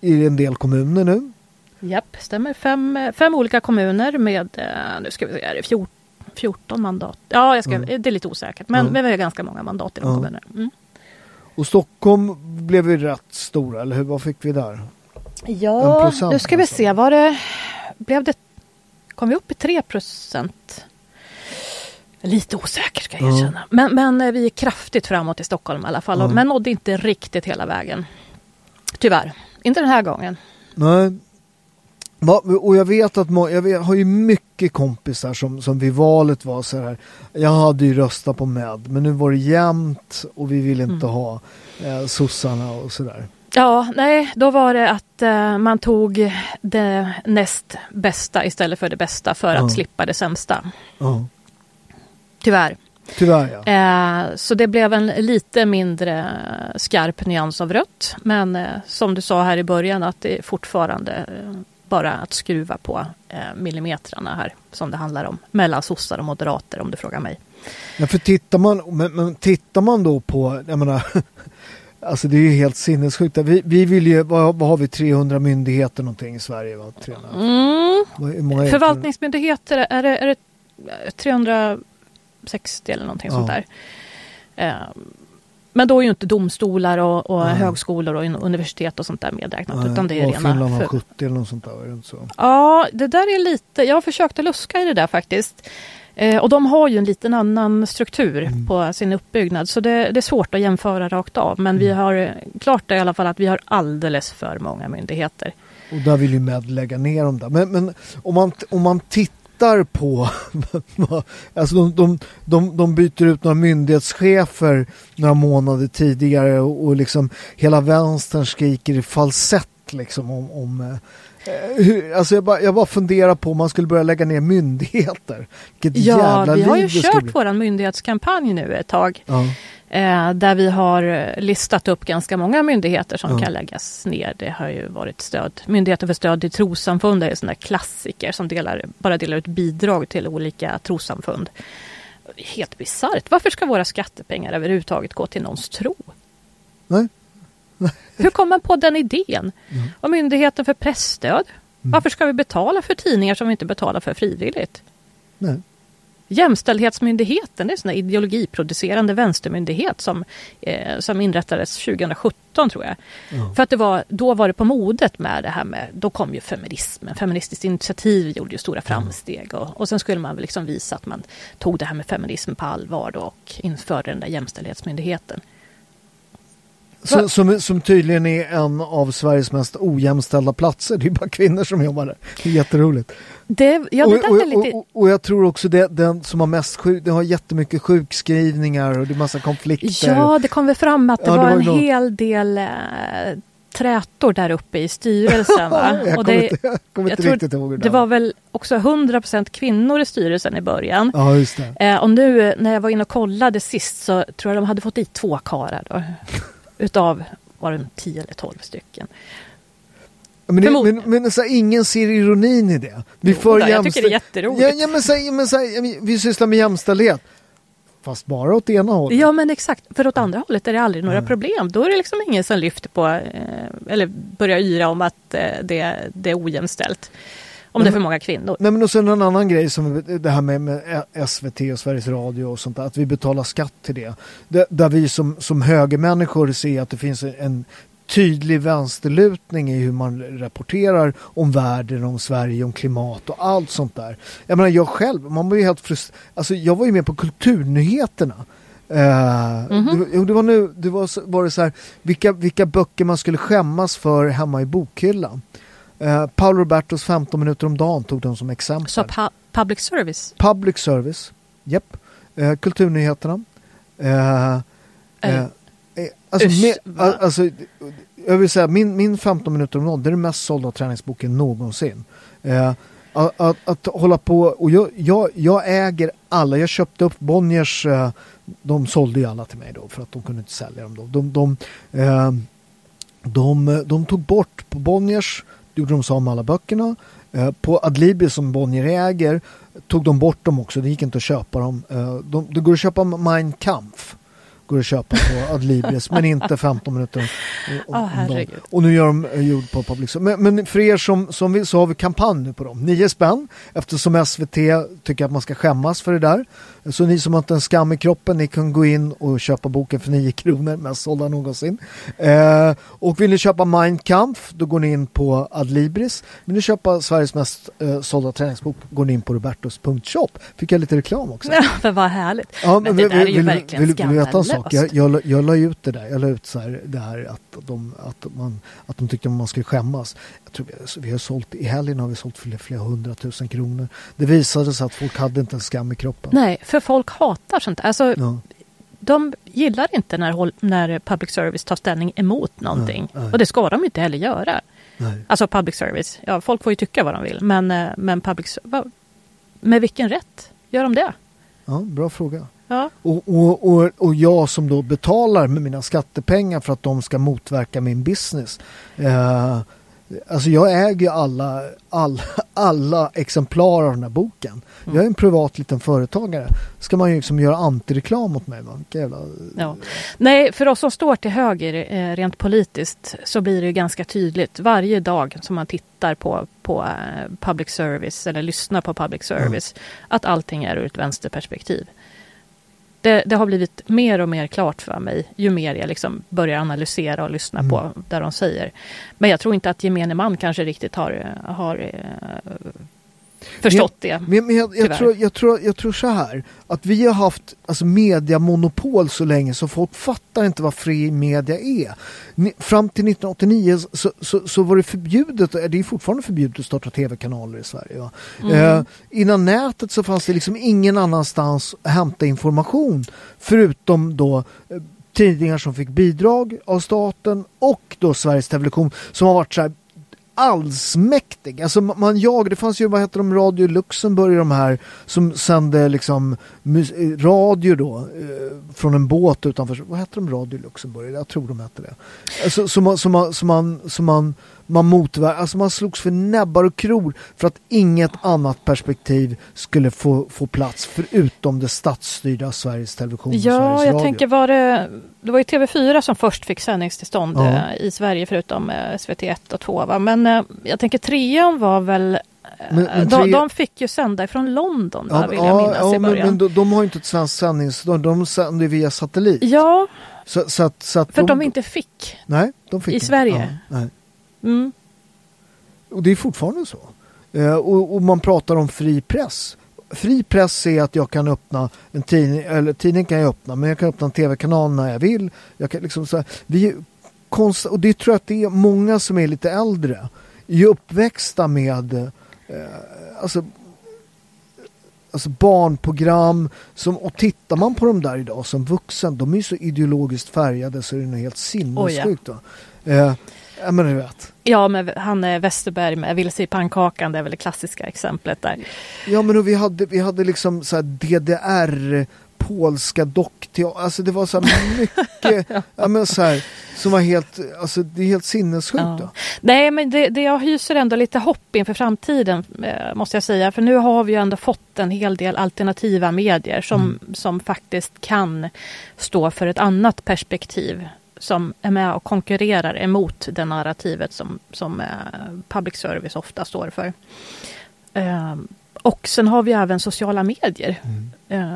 [SPEAKER 1] i en del kommuner nu.
[SPEAKER 2] Japp, stämmer. Fem, fem olika kommuner med, eh, nu ska vi se, är det 14, 14 mandat? Ja, jag ska,
[SPEAKER 1] Mm.
[SPEAKER 2] det är lite osäkert. Men,
[SPEAKER 1] Mm.
[SPEAKER 2] men vi har ganska många mandat i de
[SPEAKER 1] Ja.
[SPEAKER 2] kommunerna. Mm.
[SPEAKER 1] Och Stockholm blev ju rätt stora, eller hur? Vad fick vi där?
[SPEAKER 2] Ja,
[SPEAKER 1] procent
[SPEAKER 2] nu ska vi
[SPEAKER 1] alltså.
[SPEAKER 2] se. Var det, blev det, kom vi upp i 3 procent? Lite osäker ska jag
[SPEAKER 1] Ja.
[SPEAKER 2] erkänna. Men, men eh, vi är kraftigt framåt i Stockholm i alla fall. Men nådde inte riktigt hela vägen. Tyvärr. Inte den här gången.
[SPEAKER 1] Nej. Och jag vet att må- jag vet, har ju mycket kompisar som, som vid valet var så här. Jag hade ju röstat på MED men nu var det jämnt och vi vill inte
[SPEAKER 2] Mm.
[SPEAKER 1] ha eh, sossarna och sådär.
[SPEAKER 2] Ja, nej, då var det att eh, man tog det näst bästa istället för det bästa för
[SPEAKER 1] Ja.
[SPEAKER 2] att slippa det sämsta.
[SPEAKER 1] Ja.
[SPEAKER 2] Tyvärr.
[SPEAKER 1] Tyvärr ja.
[SPEAKER 2] Eh, så det blev en lite mindre skarp nyans av rött. Men eh, som du sa här i början att det fortfarande eh, bara att skruva på eh, millimetrarna här som det handlar om. Mellan sossar och moderater om du frågar mig.
[SPEAKER 1] ja för tittar man, men, men tittar man då på, jag menar, (laughs) alltså det är ju helt sinnessjukt. Vi, vi vill ju, vad, vad har vi, 300 myndigheter någonting i Sverige? Va? 300.
[SPEAKER 2] Mm. Förvaltningsmyndigheter, är det, är det eh, 360 eller någonting
[SPEAKER 1] Ja.
[SPEAKER 2] sånt där? Eh, men då är ju inte domstolar och, och högskolor och universitet och sånt där medräknat.
[SPEAKER 1] Nej,
[SPEAKER 2] utan det är
[SPEAKER 1] och
[SPEAKER 2] rena...
[SPEAKER 1] Finland har
[SPEAKER 2] för-
[SPEAKER 1] 70 eller något sånt där, är det inte så?
[SPEAKER 2] Ja, det där är lite... Jag har försökt att luska i det där faktiskt. Eh, och de har ju en liten annan struktur
[SPEAKER 1] Mm.
[SPEAKER 2] på sin uppbyggnad. Så det, det är svårt att jämföra rakt av. Men vi
[SPEAKER 1] Mm.
[SPEAKER 2] har eh, klart det i alla fall att vi har alldeles för många myndigheter.
[SPEAKER 1] Och där vill ju Med lägga ner dem där. Men, men om, man, om man tittar på, (laughs) alltså de, de, de, de byter ut några myndighetschefer några månader tidigare och, och liksom hela vänstern skriker i falsett liksom om, om eh, hur, alltså jag bara, jag bara funderar på om man skulle börja lägga ner myndigheter. Vilket
[SPEAKER 2] Ja,
[SPEAKER 1] jävla
[SPEAKER 2] vi har ju kört vår myndighetskampanj nu ett tag.
[SPEAKER 1] Ja,
[SPEAKER 2] där vi har eh, listat upp ganska många myndigheter som
[SPEAKER 1] Ja.
[SPEAKER 2] kan läggas ner. Det har ju varit stöd. Myndigheter för stöd till trossamfund är en sån där klassiker som delar, bara delar ut bidrag till olika trossamfund. Helt bisarrt. Varför ska våra skattepengar överhuvudtaget gå till någons tro?
[SPEAKER 1] Nej. (laughs)
[SPEAKER 2] Hur kom man på den idén?
[SPEAKER 1] Mm.
[SPEAKER 2] Och Myndigheten för pressstöd. Varför ska vi betala för tidningar som vi inte betalar för frivilligt?
[SPEAKER 1] nej.
[SPEAKER 2] Jämställdhetsmyndigheten, det är en sån ideologiproducerande vänstermyndighet som, eh, som inrättades 2017 tror jag.
[SPEAKER 1] Ja.
[SPEAKER 2] För att det var, då var det på modet med det här med, då kom ju feminismen, Feministiskt initiativ gjorde ju stora framsteg och, och sen skulle man väl liksom visa att man tog det här med feminism på allvar då och införde den där jämställdhetsmyndigheten.
[SPEAKER 1] Som, som, som tydligen är en av Sveriges mest ojämställda platser. Det är bara kvinnor som jobbar där. Det är jätteroligt.
[SPEAKER 2] Det, ja, det
[SPEAKER 1] och,
[SPEAKER 2] är lite...
[SPEAKER 1] och, och, och jag tror också det, den som har mest sjuk, det har jättemycket sjukskrivningar och det är massa konflikter.
[SPEAKER 2] Ja, det kom väl fram att det
[SPEAKER 1] Ja, det
[SPEAKER 2] var
[SPEAKER 1] var
[SPEAKER 2] en
[SPEAKER 1] ju något.
[SPEAKER 2] hel del eh, trätor där uppe i styrelsen. Va? (laughs)
[SPEAKER 1] jag
[SPEAKER 2] Och det,
[SPEAKER 1] inte, jag kommer
[SPEAKER 2] jag
[SPEAKER 1] inte
[SPEAKER 2] tror
[SPEAKER 1] riktigt ihåg hur
[SPEAKER 2] det var väl också 100% kvinnor i styrelsen i början.
[SPEAKER 1] Ja, just det.
[SPEAKER 2] Eh, och nu när jag var inne och kollade sist så tror jag de hade fått dit två karlar. (laughs) Utav, var det 10 eller 12 stycken.
[SPEAKER 1] Men, det, men, men så här, ingen ser ironin i det. Vi
[SPEAKER 2] Jo
[SPEAKER 1] för
[SPEAKER 2] då, jag tycker det är jätteroligt.
[SPEAKER 1] Ja, ja, men, så här, men, så här, vi sysslar med jämställdhet. Fast bara åt ena hållet.
[SPEAKER 2] Ja men exakt, för åt andra hållet är det aldrig några problem. Då är det liksom ingen som lyfter på eh, eller börjar yra om att eh, det, det är ojämställt. Om det är för många kvinnor.
[SPEAKER 1] Nej men och sen en annan grej som det här med, med SVT och Sveriges Radio och sånt där, att vi betalar skatt till det. det där vi som, som högermänniskor ser att det finns en tydlig vänsterlutning i hur man rapporterar om världen, om Sverige, om klimat och allt sånt där. Jag menar jag själv, man var ju helt frustrerad. Alltså jag var ju med på Kulturnyheterna. Uh, det, var- jo, det var nu, det var, var det så här, vilka, vilka böcker man skulle skämmas för hemma i bokhyllan. Uh, Paolo Robertos 15 minuter om dagen tog de som exempel.
[SPEAKER 2] Så pu- public service.
[SPEAKER 1] Public service, japp. Eh, kulturnyheterna. Eh, eh,
[SPEAKER 2] Eh,
[SPEAKER 1] eh, alltså,
[SPEAKER 2] usch,
[SPEAKER 1] med, alltså, jag vill säga min, min 15 minuter om dagen det är den mest sålda träningsboken någonsin. Eh, att, att, att hålla på och jag, jag, jag äger alla, jag köpte upp Bonniers, eh, de sålde ju alla till mig då för att de kunde inte sälja dem då. De, de, eh, de, de tog bort på Bonniers, gjorde de sig med alla böckerna. Eh, på Adlibris som Bonnier äger tog de bort dem också, det gick inte att köpa dem. Eh, de, det går att köpa Mein Kampf. Går att köpa på (laughs) Adlibris men inte 15 minuter om, om, om dagen. Och nu gör de eh, gjord på public men, men för er som, som vill så har vi kampanj nu på dem. 9 spänn eftersom SVT tycker att man ska skämmas för det där. Så ni som har inte en skam i kroppen ni kan gå in och köpa boken för 9 kronor, mest sålda någonsin. Eh, och vill ni köpa Mein Kampf då går ni in på Adlibris. Vill ni köpa Sveriges mest eh, sålda träningsbok går ni in på robertos.shop. Fick jag lite reklam också.
[SPEAKER 2] Ja, för vad härligt.
[SPEAKER 1] Ja,
[SPEAKER 2] men det där är ju
[SPEAKER 1] vill,
[SPEAKER 2] verkligen
[SPEAKER 1] vill, vill du veta en sak? Jag, jag, jag la ut det där. Jag la ut så här, det här att de, att, man, att de tyckte att man skulle skämmas. Jag tror vi, vi har sålt, I helgen har vi sålt för flera hundratusen kronor. Det visade sig att folk hade inte en skam i kroppen.
[SPEAKER 2] Nej, för folk hatar sånt. Alltså,
[SPEAKER 1] Ja.
[SPEAKER 2] de gillar inte när, när public service tar ställning emot någonting.
[SPEAKER 1] Nej, nej.
[SPEAKER 2] Och det ska de inte heller göra.
[SPEAKER 1] Nej.
[SPEAKER 2] Alltså public service. Ja, folk får ju tycka vad de vill. Men, eh, men public Med vilken rätt gör de det?
[SPEAKER 1] Ja, bra fråga.
[SPEAKER 2] Ja.
[SPEAKER 1] Och, och, och, och jag som då betalar med mina skattepengar för att de ska motverka min business. Eh, alltså jag äger ju alla, alla, (laughs) alla exemplar av den här boken. Jag är en privat liten företagare. Ska man ju liksom göra antireklam mot mig? Vilka jävla...
[SPEAKER 2] Ja. Nej, för oss som står till höger eh, rent politiskt så blir det ju ganska tydligt varje dag som man tittar på, på eh, public service eller lyssnar på public service att allting är ur ett vänsterperspektiv. Det, det har blivit mer och mer klart för mig ju mer jag liksom börjar analysera och lyssna
[SPEAKER 1] Mm.
[SPEAKER 2] på det de säger. Men jag tror inte att gemene man kanske riktigt har, har förstått det.
[SPEAKER 1] Men, men jag, jag, tror, jag, tror, jag tror så här att vi har haft alltså, mediamonopol så länge så folk fattar inte vad fri media är. Ni, fram till 1989 så, så, så var det förbjudet, det är fortfarande förbjudet att starta tv-kanaler i Sverige. Va? Eh, innan nätet så fanns det liksom ingen annanstans att hämta information förutom då eh, tidningar som fick bidrag av staten och då Sveriges Television som har varit så här allsmäktig. Alltså man man jag, det fanns ju, vad heter de, Radio Luxemburg de här som sände liksom eh, radio då eh, från en båt utanför, vad heter de, Radio Luxemburg? Jag tror de hette det. Alltså, som som, som man, som man, som man, man motver- alltså man slogs för näbbar och kror för att inget annat perspektiv skulle få, få plats förutom det statsstyrda Sveriges Television och
[SPEAKER 2] Ja,
[SPEAKER 1] Sveriges
[SPEAKER 2] jag
[SPEAKER 1] Radio.
[SPEAKER 2] tänker var det, det var ju TV4 som först fick sändningstillstånd
[SPEAKER 1] Ja.
[SPEAKER 2] eh, i Sverige förutom eh, SVT1 och 2. Va? Men eh, jag tänker trean var väl
[SPEAKER 1] Men- men
[SPEAKER 2] de,
[SPEAKER 1] tre-
[SPEAKER 2] de fick ju sända ifrån London, va, vill jag
[SPEAKER 1] ja,
[SPEAKER 2] minnas
[SPEAKER 1] ja,
[SPEAKER 2] i
[SPEAKER 1] men,
[SPEAKER 2] början.
[SPEAKER 1] men de, de har ju inte ett svenskt sändningstillstånd, de sänder via satellit.
[SPEAKER 2] Ja,
[SPEAKER 1] Så, så att, så att
[SPEAKER 2] för att de inte fick.
[SPEAKER 1] Nej, de fick
[SPEAKER 2] I
[SPEAKER 1] inte.
[SPEAKER 2] Sverige?
[SPEAKER 1] Ja, nej.
[SPEAKER 2] Mm.
[SPEAKER 1] Och det är fortfarande så. Eh, och, och man pratar om fri press. Fri press är att jag kan öppna en tidning, eller tidning kan jag öppna, men jag kan öppna en tv-kanal när jag vill. Jag kan liksom så här, vi är konst, och det tror jag att det är många som är lite äldre, är uppväxta med eh, alltså, alltså barnprogram. Som, och tittar man på dem där idag som vuxen, de är ju så ideologiskt färgade så det är nog helt sinnessjukt. va. Eh, ja, men du vet.
[SPEAKER 2] Ja, med han är Westerberg med Vilse i pannkakan, det är väl det klassiska exemplet där.
[SPEAKER 1] Ja men vi hade, vi hade liksom så här DDR polska dockteater, alltså det var så här (laughs) mycket, ja. men så här, som var helt, alltså det är helt sinnessjukt.
[SPEAKER 2] Ja.
[SPEAKER 1] då.
[SPEAKER 2] Nej, men det, det jag hyser ändå lite hopp inför framtiden eh, måste jag säga. För nu har vi ju ändå fått en hel del alternativa medier som,
[SPEAKER 1] Mm.
[SPEAKER 2] som faktiskt kan stå för ett annat perspektiv. Som är med och konkurrerar emot det narrativet som, som eh, public service ofta står för. Eh, och sen har vi även sociala medier. eh,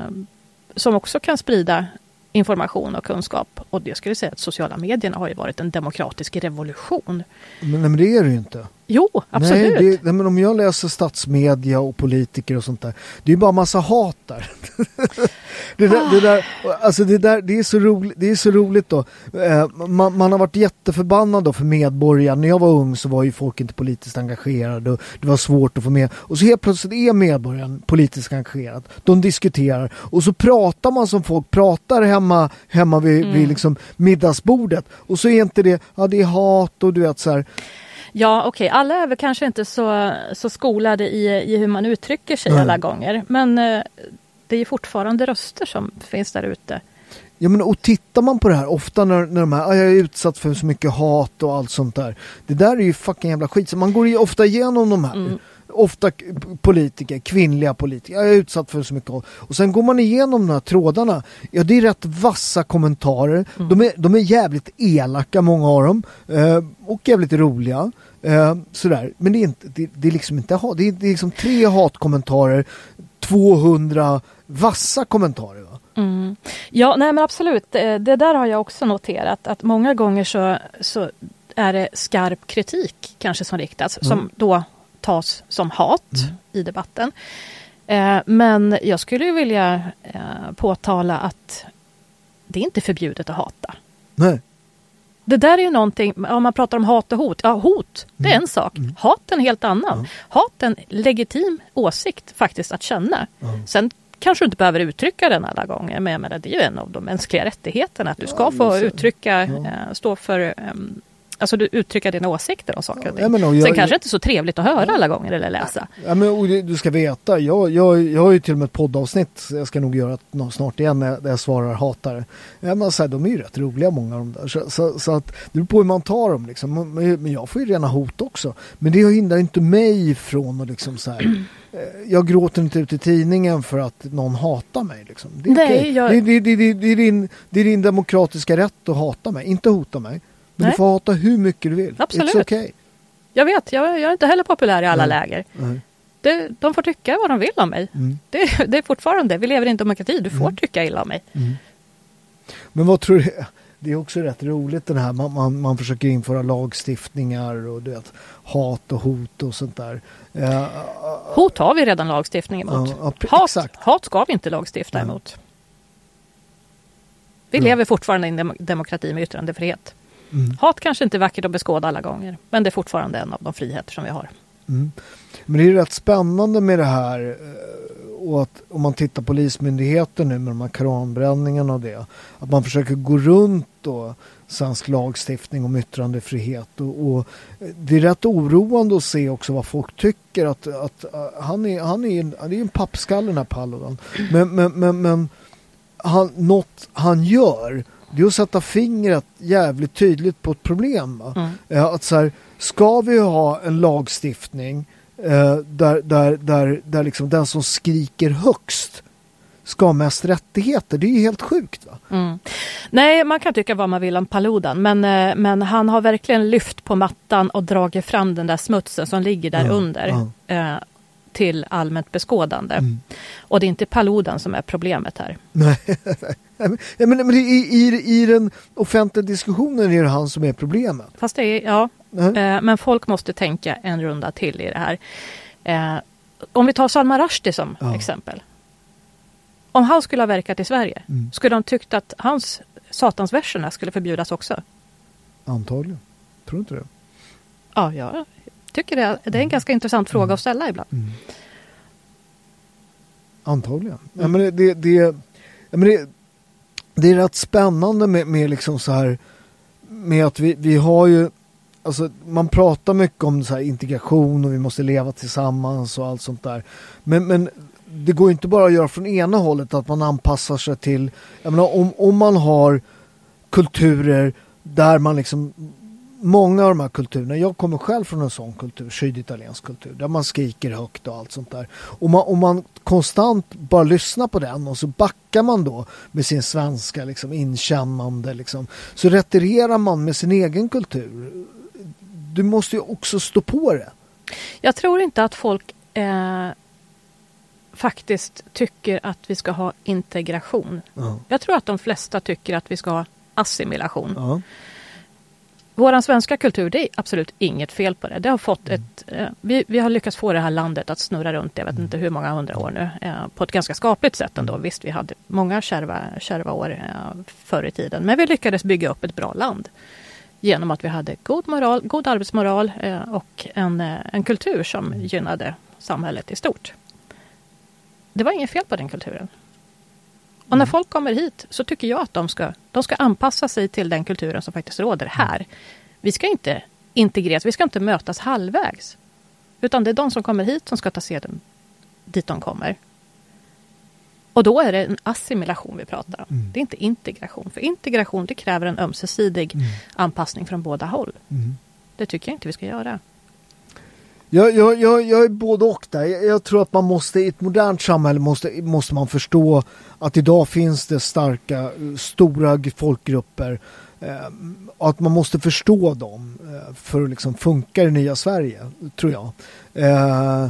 [SPEAKER 2] som också kan sprida information och kunskap. Och jag skulle säga att sociala medierna har ju varit en demokratisk revolution.
[SPEAKER 1] Men, men det är det ju inte.
[SPEAKER 2] Jo, absolut.
[SPEAKER 1] Nej, det, nej, men om jag läser statsmedia och politiker och sånt där, det är bara massa hat där. (laughs) det, där, det, där, alltså det, där, det, är så roligt, det är så roligt då. Eh, man, man har varit jätteförbannad då för medborgare. När jag var ung så var ju folk inte politiskt engagerade och det var svårt att få med. Och så helt plötsligt är medborgaren politiskt engagerad. De diskuterar och så pratar man som folk pratar hemma, hemma vid,
[SPEAKER 2] Mm.
[SPEAKER 1] vid liksom middagsbordet. Och så är inte det, ja det är hat och du vet så här.
[SPEAKER 2] Ja, okej. Alla är väl kanske inte så, så skolade i, i hur man uttrycker sig
[SPEAKER 1] Nej.
[SPEAKER 2] alla gånger. Men eh, det är ju fortfarande röster som finns där ute.
[SPEAKER 1] Ja men och tittar man på det här ofta när, när de här, "Ah, jag är utsatt för så mycket hat och allt sånt där. Det där är ju fucking jävla skit. Så man går ju ofta igenom de här.
[SPEAKER 2] Mm.
[SPEAKER 1] Ofta politiker, kvinnliga politiker. Jag är utsatt för så mycket hat. Och sen går man igenom de här trådarna. Ja det är rätt vassa kommentarer.
[SPEAKER 2] Mm.
[SPEAKER 1] De, är, de är jävligt elaka många av dem. Eh, och jävligt roliga. Eh, sådär. Men det är, inte, det, det är liksom inte hat. Det är, det är liksom tre hatkommentarer. 200 vassa kommentarer. Va?
[SPEAKER 2] Mm. Ja, nej men absolut. Det, det där har jag också noterat. Att många gånger så, så är det skarp kritik kanske som riktas. Som då tas som hat i debatten. Eh, men jag skulle ju vilja eh, påtala att det är inte förbjudet att hata.
[SPEAKER 1] Nej.
[SPEAKER 2] Det där är ju någonting, om man pratar om hat och hot. Ja, hot, det är en sak. Hat är en helt annan. Hat är en legitim åsikt faktiskt att känna. Sen kanske du inte behöver uttrycka den alla gånger, men jag menar, det är ju en av de mänskliga rättigheterna att du ska få uttrycka, eh, stå för ehm, Alltså du uttrycka dina åsikter om saker och ting.
[SPEAKER 1] Ja, men och jag-
[SPEAKER 2] Sen kanske inte så trevligt att höra alla gånger eller läsa.
[SPEAKER 1] Ja, men, du ska veta, jag, jag, jag har ju till och med ett poddavsnitt, jag ska nog göra snart igen när jag, där jag svarar hatare. Ja, men, så här, de är ju rätt roliga många av de där. Så, så, så att, det beror på hur man tar dem liksom. Men, jag får ju rena hot också. Men det hindrar inte mig från att liksom så här, (clears throat) eh, jag gråter inte ut i tidningen för att någon hatar mig. Liksom. Det, är
[SPEAKER 2] Nej,
[SPEAKER 1] okej.
[SPEAKER 2] jag-
[SPEAKER 1] det, det, det, det, det, är din, det är din demokratiska rätt att hata mig, inte hota mig. Men
[SPEAKER 2] Nej.
[SPEAKER 1] du får hata hur mycket du vill.
[SPEAKER 2] Absolut.
[SPEAKER 1] It's okay.
[SPEAKER 2] Jag vet, jag, jag är inte heller populär i alla
[SPEAKER 1] Nej.
[SPEAKER 2] läger.
[SPEAKER 1] Nej.
[SPEAKER 2] Det, de får tycka vad de vill om mig.
[SPEAKER 1] Mm.
[SPEAKER 2] Det, det är fortfarande, vi lever i en demokrati, du får tycka illa om mig.
[SPEAKER 1] Men vad tror du? Det är också rätt roligt den här, man, man, man försöker införa lagstiftningar och du vet, hat och hot och sånt där. Eh,
[SPEAKER 2] Hot har vi redan lagstiftning emot.
[SPEAKER 1] Ja, pre-
[SPEAKER 2] hat,
[SPEAKER 1] exakt.
[SPEAKER 2] hat ska vi inte lagstifta emot. Vi lever fortfarande i en dem- demokrati med yttrandefrihet.
[SPEAKER 1] Mm.
[SPEAKER 2] Hat kanske inte är vackert att beskåda alla gånger, men det är fortfarande en av de friheter som vi har.
[SPEAKER 1] Mm. Men det är rätt spännande med det här eh, och att om man tittar på Polismyndigheten nu med de här koranbränningarna och det. Att man försöker gå runt då svensk lagstiftning om yttrandefrihet. Och, och eh, det är rätt oroande att se också vad folk tycker. Att, att eh, han, är, han, är en, han är en pappskalle den här Paludan. Men, men, men, men han, något han gör det är att sätta fingret jävligt tydligt på ett problem.
[SPEAKER 2] Mm.
[SPEAKER 1] Eh, Att så här, ska vi ha en lagstiftning eh, där, där, där, där liksom den som skriker högst ska ha mest rättigheter? Det är ju helt sjukt.
[SPEAKER 2] Mm. Nej, man kan tycka vad man vill om Paludan, men, eh, men han har verkligen lyft på mattan och dragit fram den där smutsen som ligger där
[SPEAKER 1] Ja,
[SPEAKER 2] under. Eh, till allmänt beskådande.
[SPEAKER 1] Mm.
[SPEAKER 2] Och det är inte Paludan som är problemet här.
[SPEAKER 1] Nej, (laughs) men, men, men i, i, i den offentliga diskussionen är det han som är problemet.
[SPEAKER 2] Fast det är, ja,
[SPEAKER 1] Nej.
[SPEAKER 2] eh, men folk måste tänka en runda till i det här. Eh, om vi tar Salman Rushdie som
[SPEAKER 1] Ja.
[SPEAKER 2] exempel. Om han skulle ha verkat i Sverige,
[SPEAKER 1] Mm.
[SPEAKER 2] skulle de tyckt att hans satansverserna skulle förbjudas också?
[SPEAKER 1] Antagligen. Tror du inte det?
[SPEAKER 2] Ja, jag tycker det. Det är en ganska intressant fråga att ställa ibland.
[SPEAKER 1] Mm. Antagligen. Ja, men det, det, det, ja, men det, det är rätt spännande med, med liksom så här med att vi, vi har ju Alltså, man pratar mycket om så här integration och vi måste leva tillsammans och allt sånt där. Men, men det går ju inte bara att göra från ena hållet att man anpassar sig till, jag menar om, om man har kulturer där man liksom Många av de här kulturerna, jag kommer själv från en sån kultur, syditaliensk kultur, där man skriker högt och allt sånt där. Och man, om man konstant bara lyssnar på den och så backar man då med sin svenska liksom, inkännande, liksom, så retirerar man med sin egen kultur. Du måste ju också stå på det.
[SPEAKER 2] Jag tror inte att folk eh, faktiskt tycker att vi ska ha integration.
[SPEAKER 1] Ja.
[SPEAKER 2] Jag tror att de flesta tycker att vi ska ha assimilation.
[SPEAKER 1] Ja.
[SPEAKER 2] Vår svenska kultur, det är absolut inget fel på det. det har fått ett, eh, vi, vi har lyckats få det här landet att snurra runt, jag vet inte hur många hundra år nu, eh, på ett ganska skapligt sätt ändå. Visst, vi hade många kärva, kärva år eh, förr i tiden, men vi lyckades bygga upp ett bra land genom att vi hade god, moral, god arbetsmoral och en, en kultur som gynnade samhället i stort. Det var inget fel på den kulturen. Och när folk kommer hit så tycker jag att de ska, de ska anpassa sig till den kulturen som faktiskt råder här. Vi ska inte integreras, vi ska inte mötas halvvägs. Utan det är de som kommer hit som ska ta seden dit de kommer. Och då är det en assimilation vi pratar om.
[SPEAKER 1] Mm.
[SPEAKER 2] Det är inte integration. För integration det kräver en ömsesidig anpassning från båda håll.
[SPEAKER 1] Mm.
[SPEAKER 2] Det tycker jag inte vi ska göra.
[SPEAKER 1] Jag, jag, jag, jag är både och där. Jag, jag tror att man måste i ett modernt samhälle måste, måste man förstå att idag finns det starka, stora folkgrupper. Eh, och att man måste förstå dem eh, för att liksom funka i det nya Sverige, tror jag. Eh,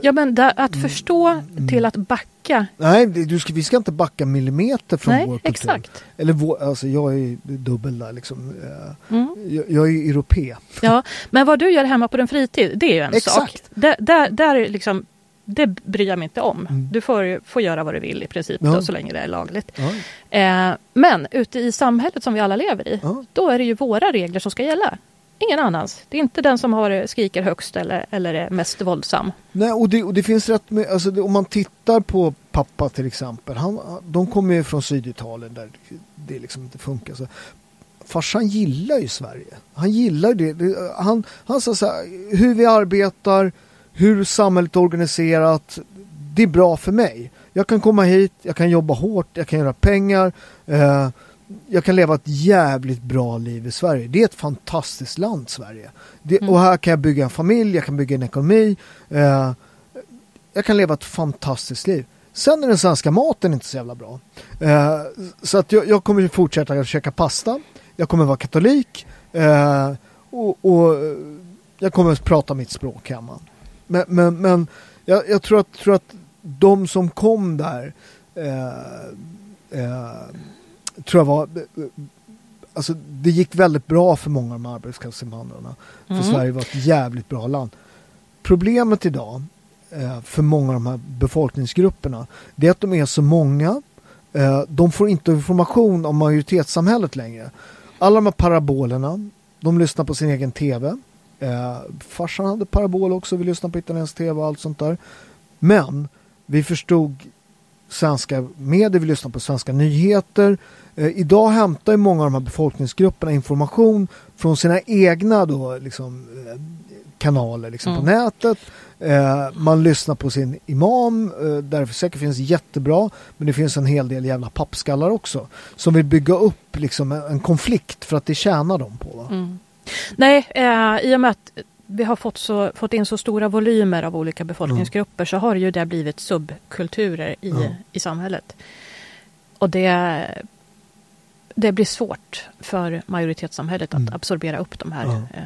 [SPEAKER 2] Ja, men där, att förstå
[SPEAKER 1] Mm.
[SPEAKER 2] till att backa.
[SPEAKER 1] nej, du ska, vi ska inte backa millimeter från
[SPEAKER 2] Nej,
[SPEAKER 1] vår kultur.
[SPEAKER 2] exakt.
[SPEAKER 1] Eller vår, alltså jag är dubbel där liksom. Eh,
[SPEAKER 2] Mm.
[SPEAKER 1] jag, jag är europé.
[SPEAKER 2] Ja, men vad du gör hemma på din fritid, det är ju en
[SPEAKER 1] Exakt.
[SPEAKER 2] sak. Där, där, där är liksom, det bryr jag mig inte om.
[SPEAKER 1] Mm.
[SPEAKER 2] Du får, får göra vad du vill i princip,
[SPEAKER 1] Ja.
[SPEAKER 2] då, så länge det är lagligt.
[SPEAKER 1] Ja,
[SPEAKER 2] Eh, men ute i samhället som vi alla lever i,
[SPEAKER 1] ja.
[SPEAKER 2] då är det ju våra regler som ska gälla. Ingen annans. Det är inte den som har, eh, skriker högst eller, eller är mest våldsam.
[SPEAKER 1] Nej, och det, och det finns rätt med, alltså det, om man tittar på pappa till exempel, han, de kommer ju från Syditalien där det liksom inte funkar. Så. Farsan gillar ju Sverige. Han gillar det. det han, han sa så här, hur vi arbetar, hur samhället är organiserat, det är bra för mig. Jag kan komma hit, jag kan jobba hårt, jag kan göra pengar. Eh, jag kan leva ett jävligt bra liv i Sverige. Det är ett fantastiskt land, Sverige. Det,
[SPEAKER 2] Mm.
[SPEAKER 1] Och här kan jag bygga en familj, jag kan bygga en ekonomi. Eh, jag kan leva ett fantastiskt liv. Sen är den svenska maten inte så jävla bra. Eh, så att jag, jag kommer fortsätta att käka pasta. Jag kommer vara katolik. Eh, och, och jag kommer att prata mitt språk hemma. Men, men, men jag, jag tror, att, tror att de som kom där eh, eh, tror jag var Alltså det gick väldigt bra för många av de arbetskraftsinvandrarna. För
[SPEAKER 2] Mm.
[SPEAKER 1] Sverige var ett jävligt bra land. Problemet idag eh, för många av de här befolkningsgrupperna det är att de är så många. Eh, de får inte information om majoritetssamhället längre. Alla de här parabolerna, de lyssnar på sin egen tv. Eh, farsan hade parabol också, vi lyssnade på italiensk tv och allt sånt där. Men vi förstod svenska medier, vi lyssnar på svenska nyheter. Eh, idag hämtar ju många av de här befolkningsgrupperna information från sina egna då, liksom, eh, kanaler liksom, på
[SPEAKER 2] Mm.
[SPEAKER 1] nätet. Eh, man lyssnar på sin imam, eh, där det säkert finns jättebra, men det finns en hel del jävla pappskallar också. Som vill bygga upp liksom, en, en konflikt för att det tjänar dem på. Va?
[SPEAKER 2] Mm. Nej, eh, i och med att vi har fått, så, fått in så stora volymer av olika befolkningsgrupper så har ju det blivit subkulturer i,
[SPEAKER 1] Ja.
[SPEAKER 2] i samhället. Och det, det blir svårt för majoritetssamhället att
[SPEAKER 1] Mm.
[SPEAKER 2] absorbera upp de här eh,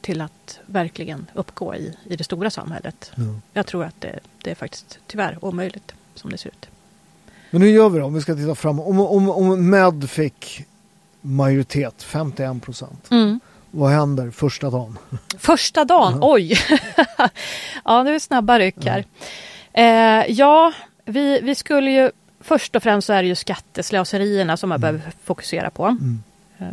[SPEAKER 2] till att verkligen uppgå i, i det stora samhället.
[SPEAKER 1] Ja.
[SPEAKER 2] Jag tror att det, det är faktiskt tyvärr omöjligt som det ser ut.
[SPEAKER 1] Men hur gör vi då om vi ska titta framåt? Om, om, om Med fick majoritet, 51 procent. Vad händer första dagen?
[SPEAKER 2] Första dagen, oj! (laughs) ja, det är snabba ryck här. Eh, ja, vi, vi skulle ju först och främst så är det ju skatteslöserierna som man behöver fokusera på. Eh,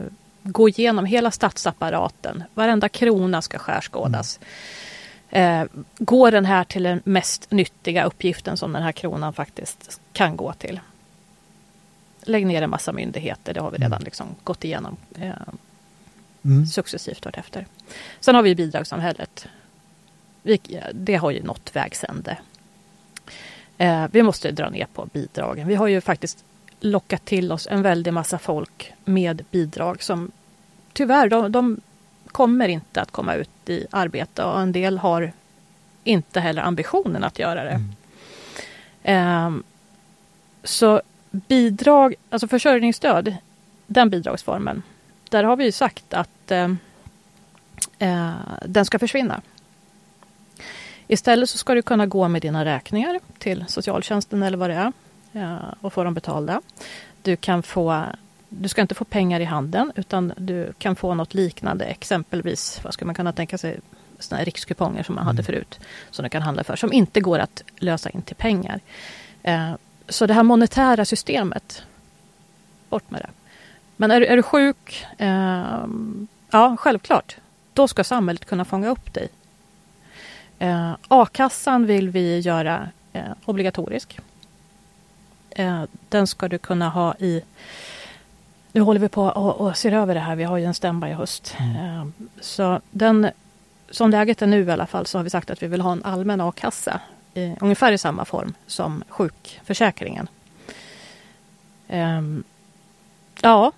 [SPEAKER 2] gå igenom hela statsapparaten. Varenda krona ska skärskådas. Eh, går den här till den mest nyttiga uppgiften som den här kronan faktiskt kan gå till? Lägg ner en massa myndigheter, det har vi redan liksom gått igenom eh,
[SPEAKER 1] Mm.
[SPEAKER 2] successivt vartefter. Sen har vi bidragssamhället. Vi, det har ju nått vägs ände. Eh, vi måste dra ner på bidragen. Vi har ju faktiskt lockat till oss en väldig massa folk med bidrag som tyvärr, de, de kommer inte att komma ut i arbete och en del har inte heller ambitionen att göra det. Ehm, så bidrag, alltså försörjningsstöd, den bidragsformen, där har vi ju sagt att eh, eh, den ska försvinna. Istället så ska du kunna gå med dina räkningar till socialtjänsten eller vad det är eh, och få dem betalda. Du kan få du ska inte få pengar i handen utan du kan få något liknande, exempelvis vad skulle man kunna tänka sig, såna här rikskuponger som man hade förut, som du kan handla för, som inte går att lösa in till pengar. Eh, så det här monetära systemet, bort med det. Men är, är du sjuk, eh, ja självklart, då ska samhället kunna fånga upp dig. Eh, A-kassan vill vi göra eh, obligatorisk. Eh, den ska du kunna ha i nu håller vi på och, och ser över det här. Vi har ju en stämma i höst. Eh, Så den, som läget är nu i alla fall så har vi sagt att vi vill ha en allmän a-kassa. I, ungefär i samma form som sjukförsäkringen. Ehm, ja,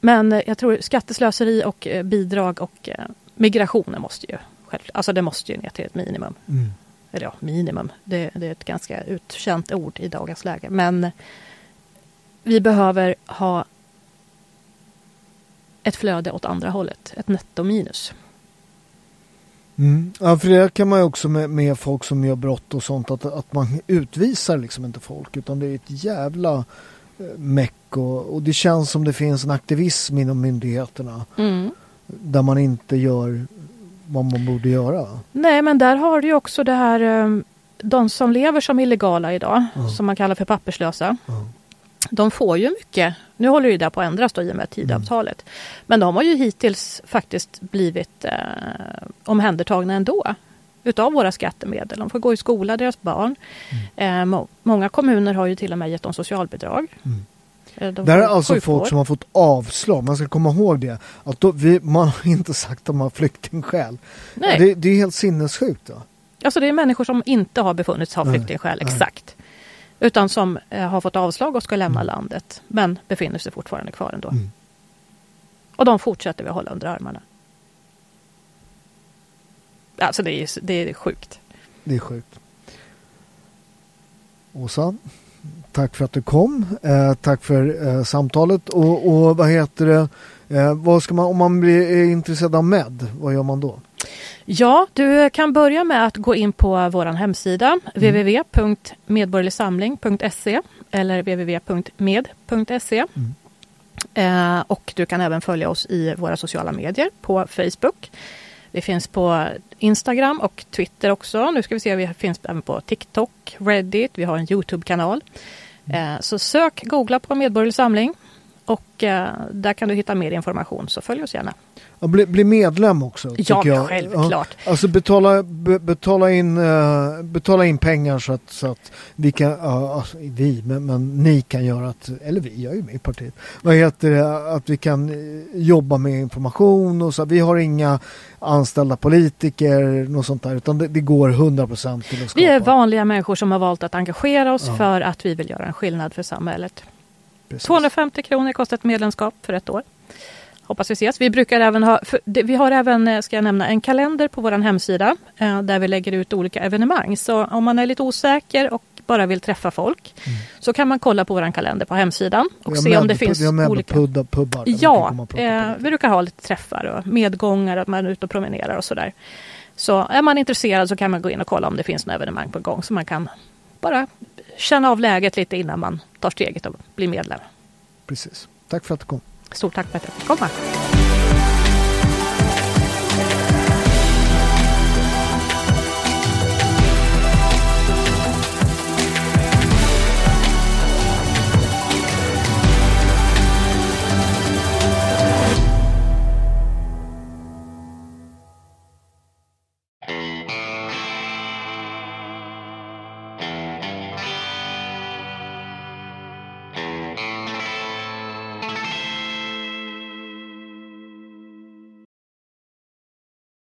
[SPEAKER 2] men eh, jag tror skatteslöseri och eh, bidrag och eh, migrationen måste ju själv, alltså det måste ju ner till ett minimum.
[SPEAKER 1] Mm.
[SPEAKER 2] Eller ja, minimum. Det, det är ett ganska utkänt ord i dagens läge. Men vi behöver ha ett flöde åt andra hållet, ett nettominus.
[SPEAKER 1] Mm. Ja, för det kan man ju också med, med folk som gör brott och sånt att, att man utvisar liksom inte folk utan det är ett jävla meck och, och det känns som det finns en aktivism inom myndigheterna där man inte gör vad man borde göra.
[SPEAKER 2] Nej, men där har du ju också det här, eh, de som lever som illegala idag, som man kallar för papperslösa. De får ju mycket, nu håller det där på att ändras då i och med Tidöavtalet. Men de har ju hittills faktiskt blivit eh, omhändertagna ändå. Utav våra skattemedel. De får gå i skola, deras barn. Eh, må, många kommuner har ju till och med gett dem socialbidrag. Eh, de
[SPEAKER 1] Det här är alltså
[SPEAKER 2] sjukvård.
[SPEAKER 1] folk som har fått avslag. Man ska komma ihåg det. Att då, vi, man har inte sagt att de har flyktingskäl.
[SPEAKER 2] Nej.
[SPEAKER 1] Det, det är helt sinnessjukt. Då.
[SPEAKER 2] Alltså det är människor som inte har befunnits ha flyktingskäl,
[SPEAKER 1] nej.
[SPEAKER 2] exakt. Utan som eh, har fått avslag och ska lämna
[SPEAKER 1] Mm.
[SPEAKER 2] landet, men befinner sig fortfarande kvar ändå.
[SPEAKER 1] Mm.
[SPEAKER 2] Och de fortsätter vi att hålla under armarna. Alltså det är, det är sjukt.
[SPEAKER 1] Det är sjukt. Åsa, tack för att du kom. Eh, tack för eh, samtalet. Och, och vad heter det? Eh, vad ska man, om man blir intresserad av MED, vad gör man då?
[SPEAKER 2] Ja, du kan börja med att gå in på vår hemsida
[SPEAKER 1] Mm.
[SPEAKER 2] www.medborgerligsamling.se eller www.med.se.
[SPEAKER 1] Mm.
[SPEAKER 2] Eh, och du kan även följa oss i våra sociala medier på Facebook. Vi finns på Instagram och Twitter också. Nu ska vi se, vi finns även på TikTok, Reddit, vi har en Youtube-kanal.
[SPEAKER 1] Mm.
[SPEAKER 2] Eh, så sök, googla på Medborgerlig Samling och eh, där kan du hitta mer information, så följ oss gärna.
[SPEAKER 1] Ja, bli, bli medlem också.
[SPEAKER 2] Ja,
[SPEAKER 1] jag.
[SPEAKER 2] självklart.
[SPEAKER 1] Ja, alltså betala, be, betala, in, eh, betala in pengar så att, så att vi kan, ja, alltså, vi, men, men ni kan göra att, eller vi, jag är ju med i partiet, vad heter det, att vi kan eh, jobba med information och så. Vi har inga anställda politiker, något sånt där, utan det, det går 100% till att skapa.
[SPEAKER 2] Vi är vanliga människor som har valt att engagera oss
[SPEAKER 1] Ja.
[SPEAKER 2] för att vi vill göra en skillnad för samhället.
[SPEAKER 1] Precis.
[SPEAKER 2] 250 kronor kostar ett medlemskap för ett år. Hoppas vi ses. Vi brukar även ha, vi har även, eh, ska jag nämna, en kalender på vår hemsida eh, där vi lägger ut olika evenemang. Så om man är lite osäker och bara vill träffa folk så kan man kolla på vår kalender på hemsidan och se om det finns olika...
[SPEAKER 1] Pubbar, pubbar,
[SPEAKER 2] Ja, eh, vi brukar ha lite träffar och medgångar, att man är ute och promenerar och sådär. Så är man intresserad så kan man gå in och kolla om det finns något evenemang på gång så man kan bara känna av läget lite innan man tar steget och blir medlem.
[SPEAKER 1] Precis. Tack för att du kom.
[SPEAKER 2] Stort tack för att jag fick komma.